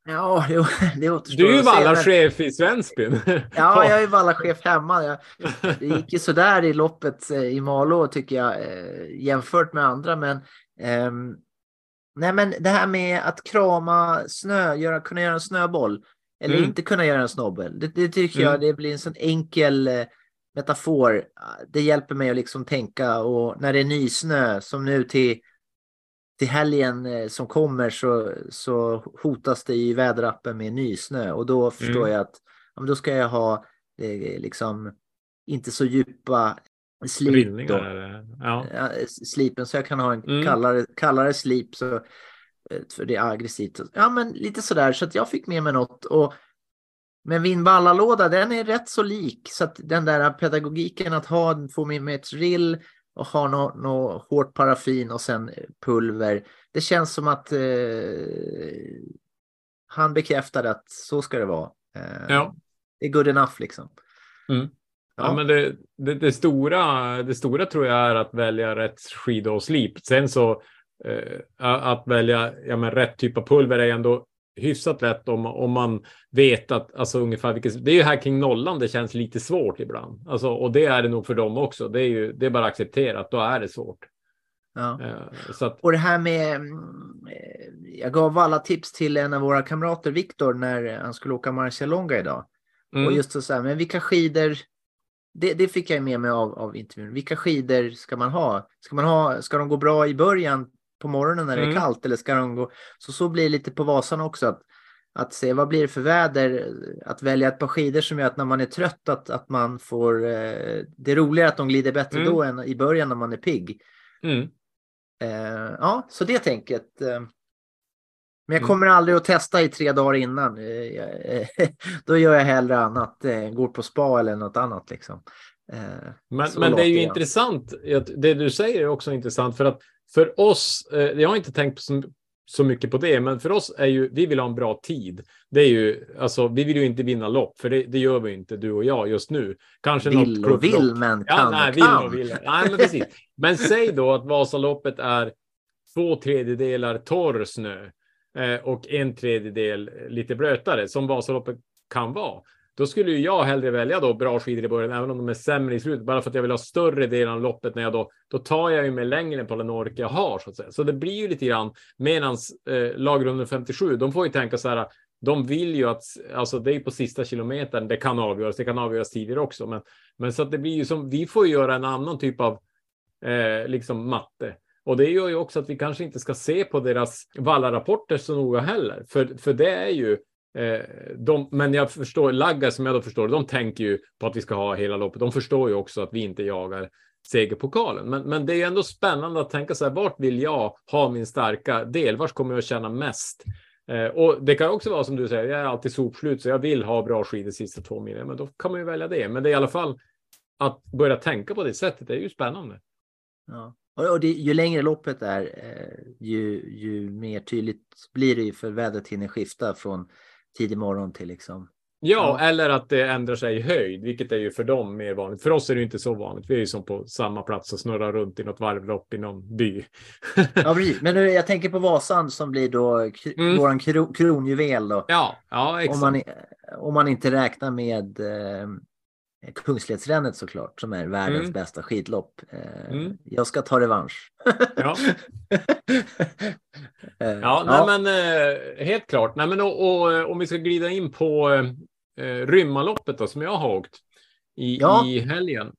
Ja, jo, (laughs) det återstår Du är ju vallachef i Svensbyn. (laughs) Ja, jag är vallachef hemma. Jag, det gick ju sådär i loppet eh, i Malå tycker jag eh, jämfört med andra. Men, ehm, nej, men det här med att krama snö, göra, kunna göra en snöboll eller Mm. inte kunna göra en snowboll. Det, det tycker Mm. jag det blir en sån enkel eh, metafor. Det hjälper mig att liksom tänka och när det är nysnö som nu till till helgen eh, som kommer så, så hotas det i väderappen med nysnö och då förstår Mm. jag att ja, då ska jag ha eh, liksom inte så djupa slip då. Ja, slipen så jag kan ha en Mm. kallare, kallare slip så, eh, för det är aggressivt. Ja men lite sådär så att jag fick med mig något och men min ballalåda den är rätt så lik så att den där pedagogiken att ha, få med ett rill och ha något nå hårt paraffin och sen pulver. Det känns som att eh, han bekräftade att så ska det vara. Eh, Ja. Det är good enough liksom. Mm. Ja, Ja. men det, det, det, stora, det stora tror jag är att välja rätt skida och slip. Sen så eh, att välja ja, men rätt typ av pulver är ändå hyfsat lätt om, om man vet att alltså ungefär vilket. Det är ju här kring nollan det känns lite svårt ibland. Alltså, och det är det nog för dem också. Det är ju det är bara accepterat. Då är det svårt. Ja. Eh, så att, Och det här med, mm, eh, jag gav alla tips till en av våra kamrater, Viktor, när han skulle åka Marcialonga idag. mm, Och just så här, men vilka skidor, det, det fick jag med mig av, av intervjun. Vilka skidor ska man ha? Ska, man ha? ska de gå bra i början på morgonen när det är Mm. kallt eller ska de gå? Så så blir det lite på Vasan också. Att, att se vad blir det för väder, att välja ett par skidor som gör att när man är trött att, att man får, eh, det är roligare att de glider bättre Mm. då än i början när man är pigg. mm. Eh, ja, så det tänket. Eh, men jag Mm. kommer aldrig att testa i tre dagar innan. Eh, (laughs) då gör jag hellre annat, eh, går på spa eller något annat liksom. Eh, Men, men det är ju jag. intressant. Det du säger är också intressant för att för oss, eh, jag har inte tänkt så, så mycket på det, men för oss är ju, vi vill ha en bra tid. Det är ju, alltså, vi vill ju inte vinna lopp, för det, det gör vi inte, du och jag just nu. Kanske vill något och vill, men Ja, kan nej, och vill kan. och vill. Nej, men precis. Men säg då att Vasaloppet är två tredjedelar torr snö eh, och en tredjedel lite blötare, som Vasaloppet kan vara. Då skulle ju jag hellre välja då bra skidor i början, även om de är sämre i slutet, bara för att jag vill ha större delen av loppet när jag då, då tar jag ju mig längre på den ork jag har så att säga. Så det blir ju lite grann medans eh, lag 57, de får ju tänka så här, de vill ju att, alltså det är på sista kilometern, det kan avgöras, det kan avgöras tidigare också, men, men så att det blir ju som, vi får ju göra en annan typ av eh, liksom matte. Och det gör ju också att vi kanske inte ska se på deras vallarapporter så noga heller, för, för det är ju Eh, de, men jag förstår, Lagga som jag då förstår, de tänker ju på att vi ska ha hela loppet. De förstår ju också att vi inte jagar segerpokalen. Men, men det är ju ändå spännande att tänka så här, vart vill jag ha min starka del? Vart kommer jag att känna mest? Eh, och det kan också vara som du säger, jag är alltid sopslut så jag vill ha bra skidor sista två milen, men då kan man ju välja det. Men det är i alla fall att börja tänka på det sättet, det är ju spännande. Ja. Och, det, ju längre loppet är, eh, ju, ju mer tydligt blir det ju för vädret hinner skifta från tidig morgon till liksom. Ja, Ja. eller att det ändrar sig i höjd, vilket är ju för dem mer vanligt. För oss är det inte så vanligt. Vi är ju som på samma plats och snurrar runt i något varvlopp i någon by. Ja, precis. Men nu, jag tänker på Vasan som blir då Mm. våran kro, kronjuvel då. ja, ja, Om exakt. man, i- om man inte räknar med eh, Kungsledsrännet såklart, som är världens Mm. bästa skidlopp. Eh, Mm. Jag ska ta revansch. Ja. (laughs) Eh, Ja, nej, men eh, helt klart. Nej, men och, och, om vi ska glida in på eh, Rymmaloppet då, som jag har åkt i, Ja. i helgen.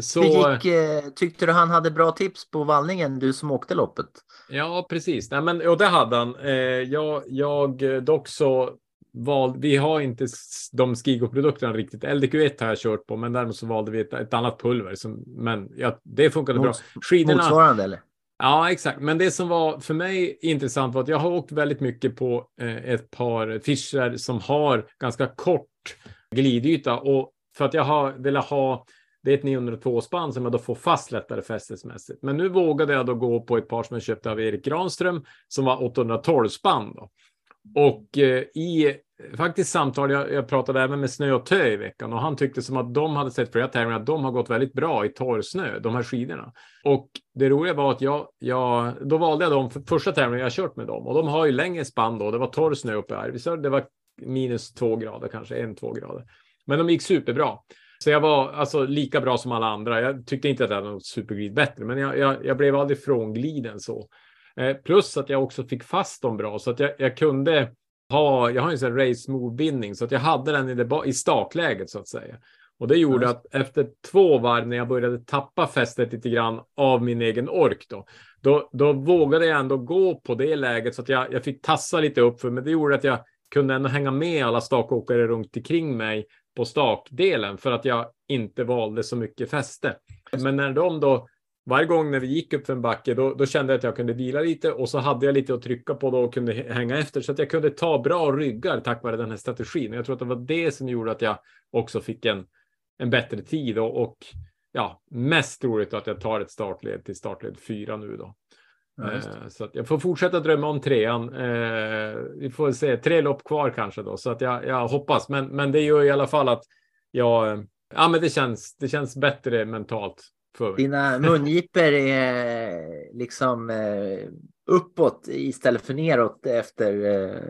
Så, gick, eh, tyckte du han hade bra tips på vallningen, du som åkte loppet? Ja, precis. Nej, men, och det hade han. Eh, jag, jag dock så valde, vi har inte de Skigo-produkterna riktigt. LDQ1 har jag kört på, men däremot så valde vi ett, ett annat pulver. Som, men ja, det funkade bra. Mots- Skidorna, Motsvarande eller? Ja, exakt. Men det som var för mig intressant var att jag har åkt väldigt mycket på eh, ett par Fischer som har ganska kort glidyta och för att jag har velat ha det är ett 902 spann som jag då får fast lättare fästesmässigt. Men nu vågade jag då gå på ett par som jag köpte av Erik Granström som var 812 spann. Då. Och eh, i faktiskt samtal, jag, jag pratade även med Snö och Tö i veckan och han tyckte som att de hade sett flera tävlingar, att de har gått väldigt bra i torrsnö, de här skidorna. Och det roliga var att jag, jag då valde jag dem för första tävlingen jag kört med dem och de har ju längre spann då, det var torr snö uppe i Arvidsjaur, det var minus två grader kanske, en, två grader. Men de gick superbra. Så jag var alltså lika bra som alla andra. Jag tyckte inte att jag hade något superglid bättre, men jag, jag, jag blev aldrig frångliden så. Eh, plus att jag också fick fast dem bra så att jag, jag kunde ha, jag har en sån race move bindning så att jag hade den i, i startläget så att säga. Och det gjorde att efter två varv när jag började tappa fästet lite grann av min egen ork då, då, då vågade jag ändå gå på det läget så att jag, jag fick tassa lite upp för men det gjorde att jag kunde ändå hänga med alla stakåkare runt omkring mig på stakdelen för att jag inte valde så mycket fäste. Men när de då varje gång när vi gick upp för en backe, då, då, kände jag att jag kunde vila lite och så hade jag lite att trycka på då och kunde hänga efter så att jag kunde ta bra ryggar tack vare den här strategin. Jag tror att det var det som gjorde att jag också fick en, en bättre tid och, och ja, mest troligt att jag tar ett startled till startled 4 nu då. Ja, eh, så jag får fortsätta drömma om trean. Eh, vi får se, tre lopp kvar kanske då, så att jag, jag hoppas. Men, men det gör i alla fall att jag, ja men det känns, det känns bättre mentalt för Dina mungipor är liksom eh, uppåt istället för neråt efter eh,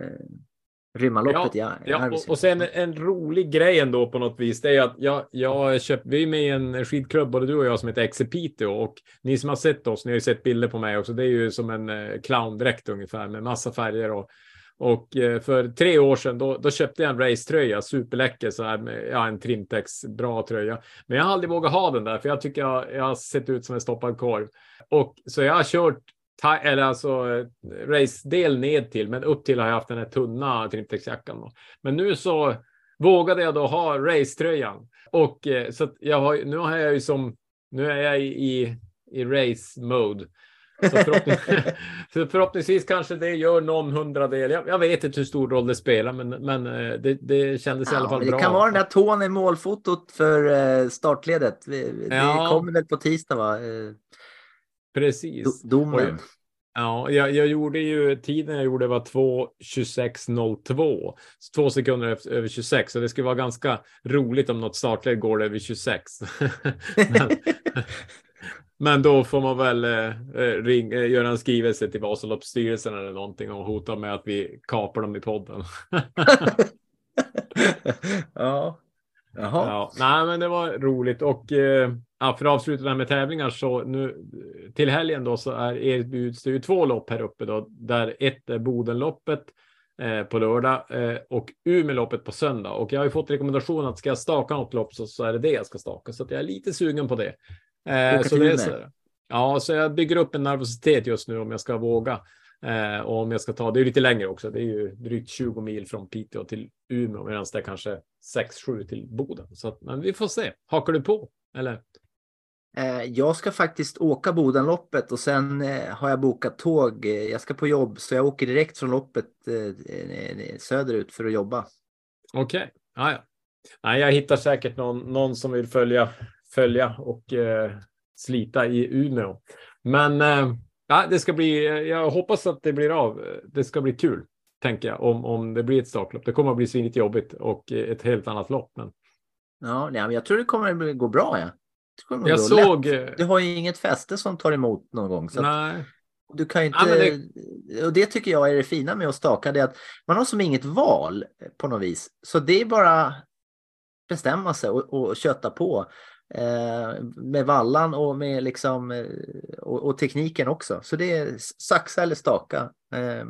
Rymmarloppet. Ja, ja, och, och sen en rolig grej ändå på något vis. Det är att jag, jag köpt, vi är med i en skidklubb, både du och jag, som heter Exepito. Och ni som har sett oss, ni har ju sett bilder på mig också. Det är ju som en eh, clowndräkt ungefär med massa färger och och eh, för tre år sedan då, då köpte jag en racetröja, superläcker, så här med ja, en Trimtex, bra tröja. Men jag har aldrig vågat ha den där, för jag tycker jag, jag har sett ut som en stoppad korv. Och så jag har kört eller alltså eh, race-del ned till, men upp till har jag haft den här tunna Trimtex-jackan. Men nu så vågade jag då ha racetröjan och eh, så att jag har, nu har jag ju som, nu är jag i, i race mode så, förhoppningsvis, (laughs) så förhoppningsvis kanske det gör någon hundradel. Jag, jag vet inte hur stor roll det spelar, men, men eh, det, det kändes ja, i alla fall det bra. Det kan vara den där tån i målfotot för eh, startledet. Det ja. kommer väl på tisdag, va? Eh, Precis. domen. Ja, jag, jag, gjorde ju tiden jag gjorde var 2.26.02. Två sekunder efter, över 26. Så det skulle vara ganska roligt om något startled går över 26. (laughs) men, (laughs) men då får man väl eh, eh, ring, eh, göra en skrivelse till Vasaloppsstyrelsen eller någonting och hota med att vi kapar dem i podden. (laughs) ja. Jaha. Ja, nej, men det var roligt och eh, för att avsluta det här med tävlingar så nu till helgen då så är erbjuds det ju två lopp här uppe då där ett är Bodenloppet eh, på lördag eh, och Umeåloppet på söndag och jag har ju fått rekommendation att ska jag staka något lopp så, så är det det jag ska staka så att jag är lite sugen på det. Eh, så det är så, ja, så jag bygger upp en nervositet just nu om jag ska våga. Eh, och om jag ska ta, det är lite längre också, det är ju drygt 20 mil från Piteå till Umeå medan det är kanske 6-7 till Boden. Så att, men vi får se. Hakar du på? Eller? Eh, jag ska faktiskt åka Bodenloppet och sen eh, har jag bokat tåg. Jag ska på jobb så jag åker direkt från loppet eh, söderut för att jobba. Okej, okay. ah, ja. Nej, jag hittar säkert någon, någon som vill följa följa och eh, slita i Umeå. Men eh, ja, det ska bli. Jag hoppas att det blir av. Det ska bli kul tänker jag om, om det blir ett startlopp. Det kommer att bli svinigt jobbigt och ett helt annat lopp. Men... Ja, nej, men jag tror det kommer att gå bra. Ja. jag gå såg. Lätt. Du har ju inget fäste som tar emot någon gång. Så nej. Du kan ju inte, ja, det... och det tycker jag är det fina med att staka, det är att man har som inget val på något vis. Så det är bara bestämma sig och, och köta på. Eh, med vallan och med liksom eh, och, och, tekniken också. Så det är saxa eller staka. Eh,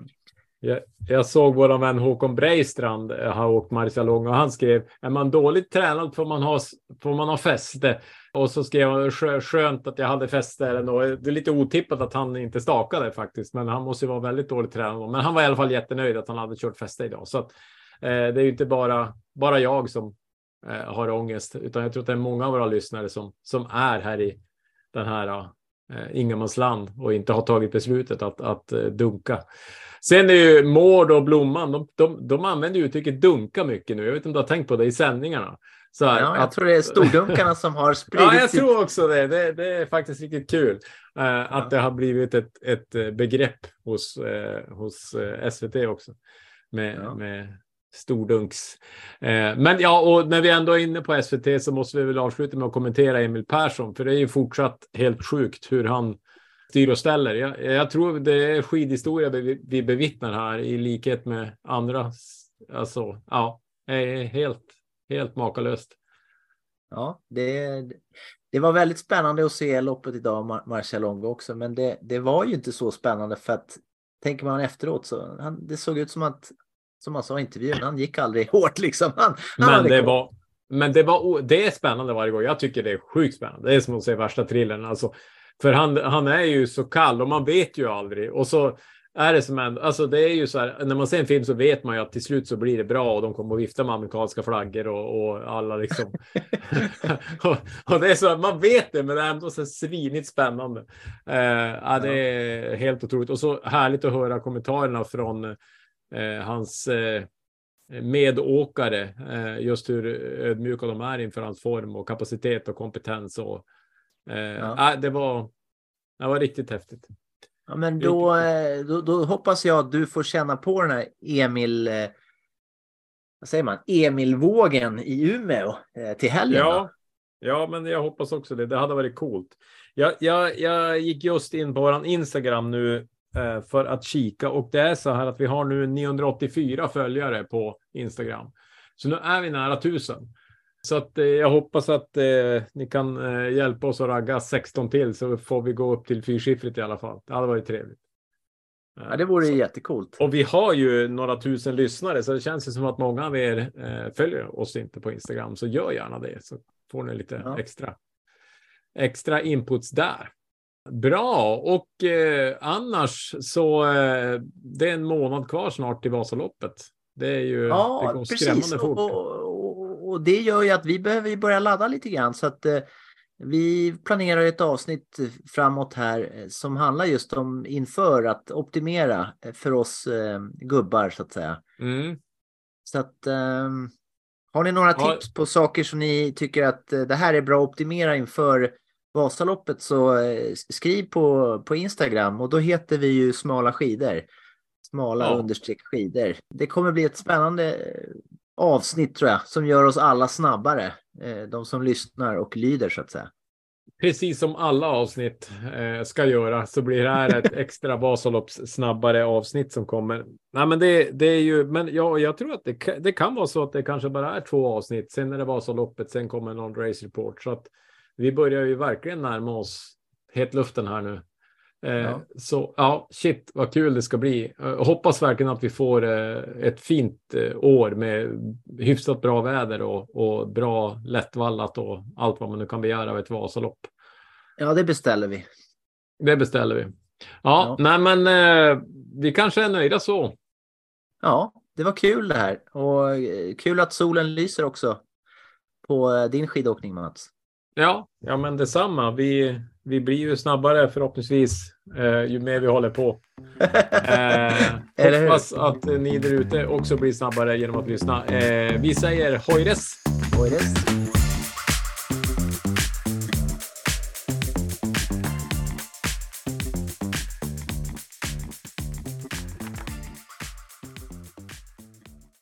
jag, jag såg vår vän Håkon Breistrand har åkt Marcialong och han skrev är man dåligt tränad får man ha, får man ha fäste. Och så skrev han skönt att jag hade fäste. Eller Det är lite otippat att han inte stakade faktiskt, men han måste ju vara väldigt dåligt tränad. Men han var i alla fall jättenöjd att han hade kört fäste idag. Så att, eh, det är ju inte bara, bara jag som har ångest, utan jag tror att det är många av våra lyssnare som, som är här i den här eh, ingenmansland och inte har tagit beslutet att, att eh, dunka. Sen är ju Mård och Blomman, de, de, de använder ju uttrycket dunka mycket nu. Jag vet inte om du har tänkt på det i sändningarna. Så här, Ja, jag att, tror det är stordunkarna som har spridit (laughs) ja, jag tror också det. Det, det är faktiskt riktigt kul eh, att det har blivit ett, ett eh, begrepp hos, eh, hos eh, SVT också. Med, Ja. med stordunks. Eh, men ja, och när vi ändå är inne på SVT så måste vi väl avsluta med att kommentera Emil Persson, för det är ju fortsatt helt sjukt hur han styr och ställer. Jag, jag tror det är skidhistoria vi, vi bevittnar här i likhet med andra. Alltså, ja, det är helt, helt makalöst. Ja, det, det var väldigt spännande att se loppet idag, Mar- Marcialongo också, men det, det var ju inte så spännande för att tänker man efteråt så han, det såg ut som att, som han sa i intervjun, han gick aldrig (laughs) hårt liksom. Han, han Men hade det var, men det var, det är spännande varje gång. Jag tycker det är sjukt spännande. Det är som att se värsta thrillern. Alltså, för han, han är ju så kall och man vet ju aldrig. Och så är det som en, alltså det är ju så här, när man ser en film så vet man ju att till slut så blir det bra och de kommer att vifta med amerikanska flaggor och, och alla liksom. (laughs) (laughs) och, och det är så man vet det, men det är ändå så svinigt spännande. Eh, ja, det är helt otroligt och så härligt att höra kommentarerna från hans eh, medåkare, eh, just hur ödmjuka de är inför hans form och kapacitet och kompetens. Och, eh, Ja. äh, det, var, det var riktigt häftigt. Ja, men då, eh, då, då hoppas jag att du får känna på den här Emil, eh, vad säger man, Emilvågen i Umeå eh, till helgen. Ja, ja, men jag hoppas också det. Det hade varit coolt. Jag, jag, jag gick just in på vår Instagram nu eh, för att kika och det är så här att vi har nu 984 följare på Instagram. Så nu är vi nära 1000. Så att eh, jag hoppas att eh, ni kan eh, hjälpa oss att ragga 16 till så får vi gå upp till fyrsiffrigt i alla fall. Det hade varit trevligt. Eh, Ja, det vore så- jättekult. och vi har ju några tusen lyssnare, så det känns ju som att många av er eh, följer oss inte på Instagram, så gör gärna det, så får ni lite Ja. extra, extra inputs där. Bra, och eh, annars så eh, det är en månad kvar snart till Vasaloppet. Det är ju, det Ja, går precis. skrämmande fort. och, och, och det gör ju att vi behöver börja ladda lite grann så att eh, vi planerar ett avsnitt framåt här eh, som handlar just om inför att optimera eh, för oss eh, gubbar så att säga. Mm. Så att har ni några Ja. tips på saker som ni tycker att det här är bra att optimera inför Vasaloppet så eh, skriv på, på Instagram och då heter vi ju smala skidor. Smala Ja. understreck skidor. Det kommer bli ett spännande eh, avsnitt tror jag som gör oss alla snabbare. Eh, de som lyssnar och lyder så att säga. Precis som alla avsnitt ska göra så blir det här ett (laughs) extra Vasalopps snabbare avsnitt som kommer. Nej, men det, det är ju, men ja, jag tror att det, det kan vara så att det kanske bara är två avsnitt. Sen är det Vasaloppet, sen kommer någon race report. Så att vi börjar ju verkligen närma oss hetluften här nu. Eh, Ja. Så ja, shit vad kul det ska bli. Eh, hoppas verkligen att vi får eh, ett fint eh, år med hyfsat bra väder och, och bra lättvallat och allt vad man nu kan begära av ett Vasalopp. Ja, det beställer vi. Det beställer vi. Ja, Ja. nej men eh, vi kanske är nöjda så. Ja, det var kul det här och eh, kul att solen lyser också på din skidåkning Mats. Ja, ja men detsamma. Vi, vi blir ju snabbare förhoppningsvis eh, ju mer vi håller på. (laughs) Eh, hoppas att ni där ute också blir snabbare genom att lyssna. Eh, vi säger hojres! Är-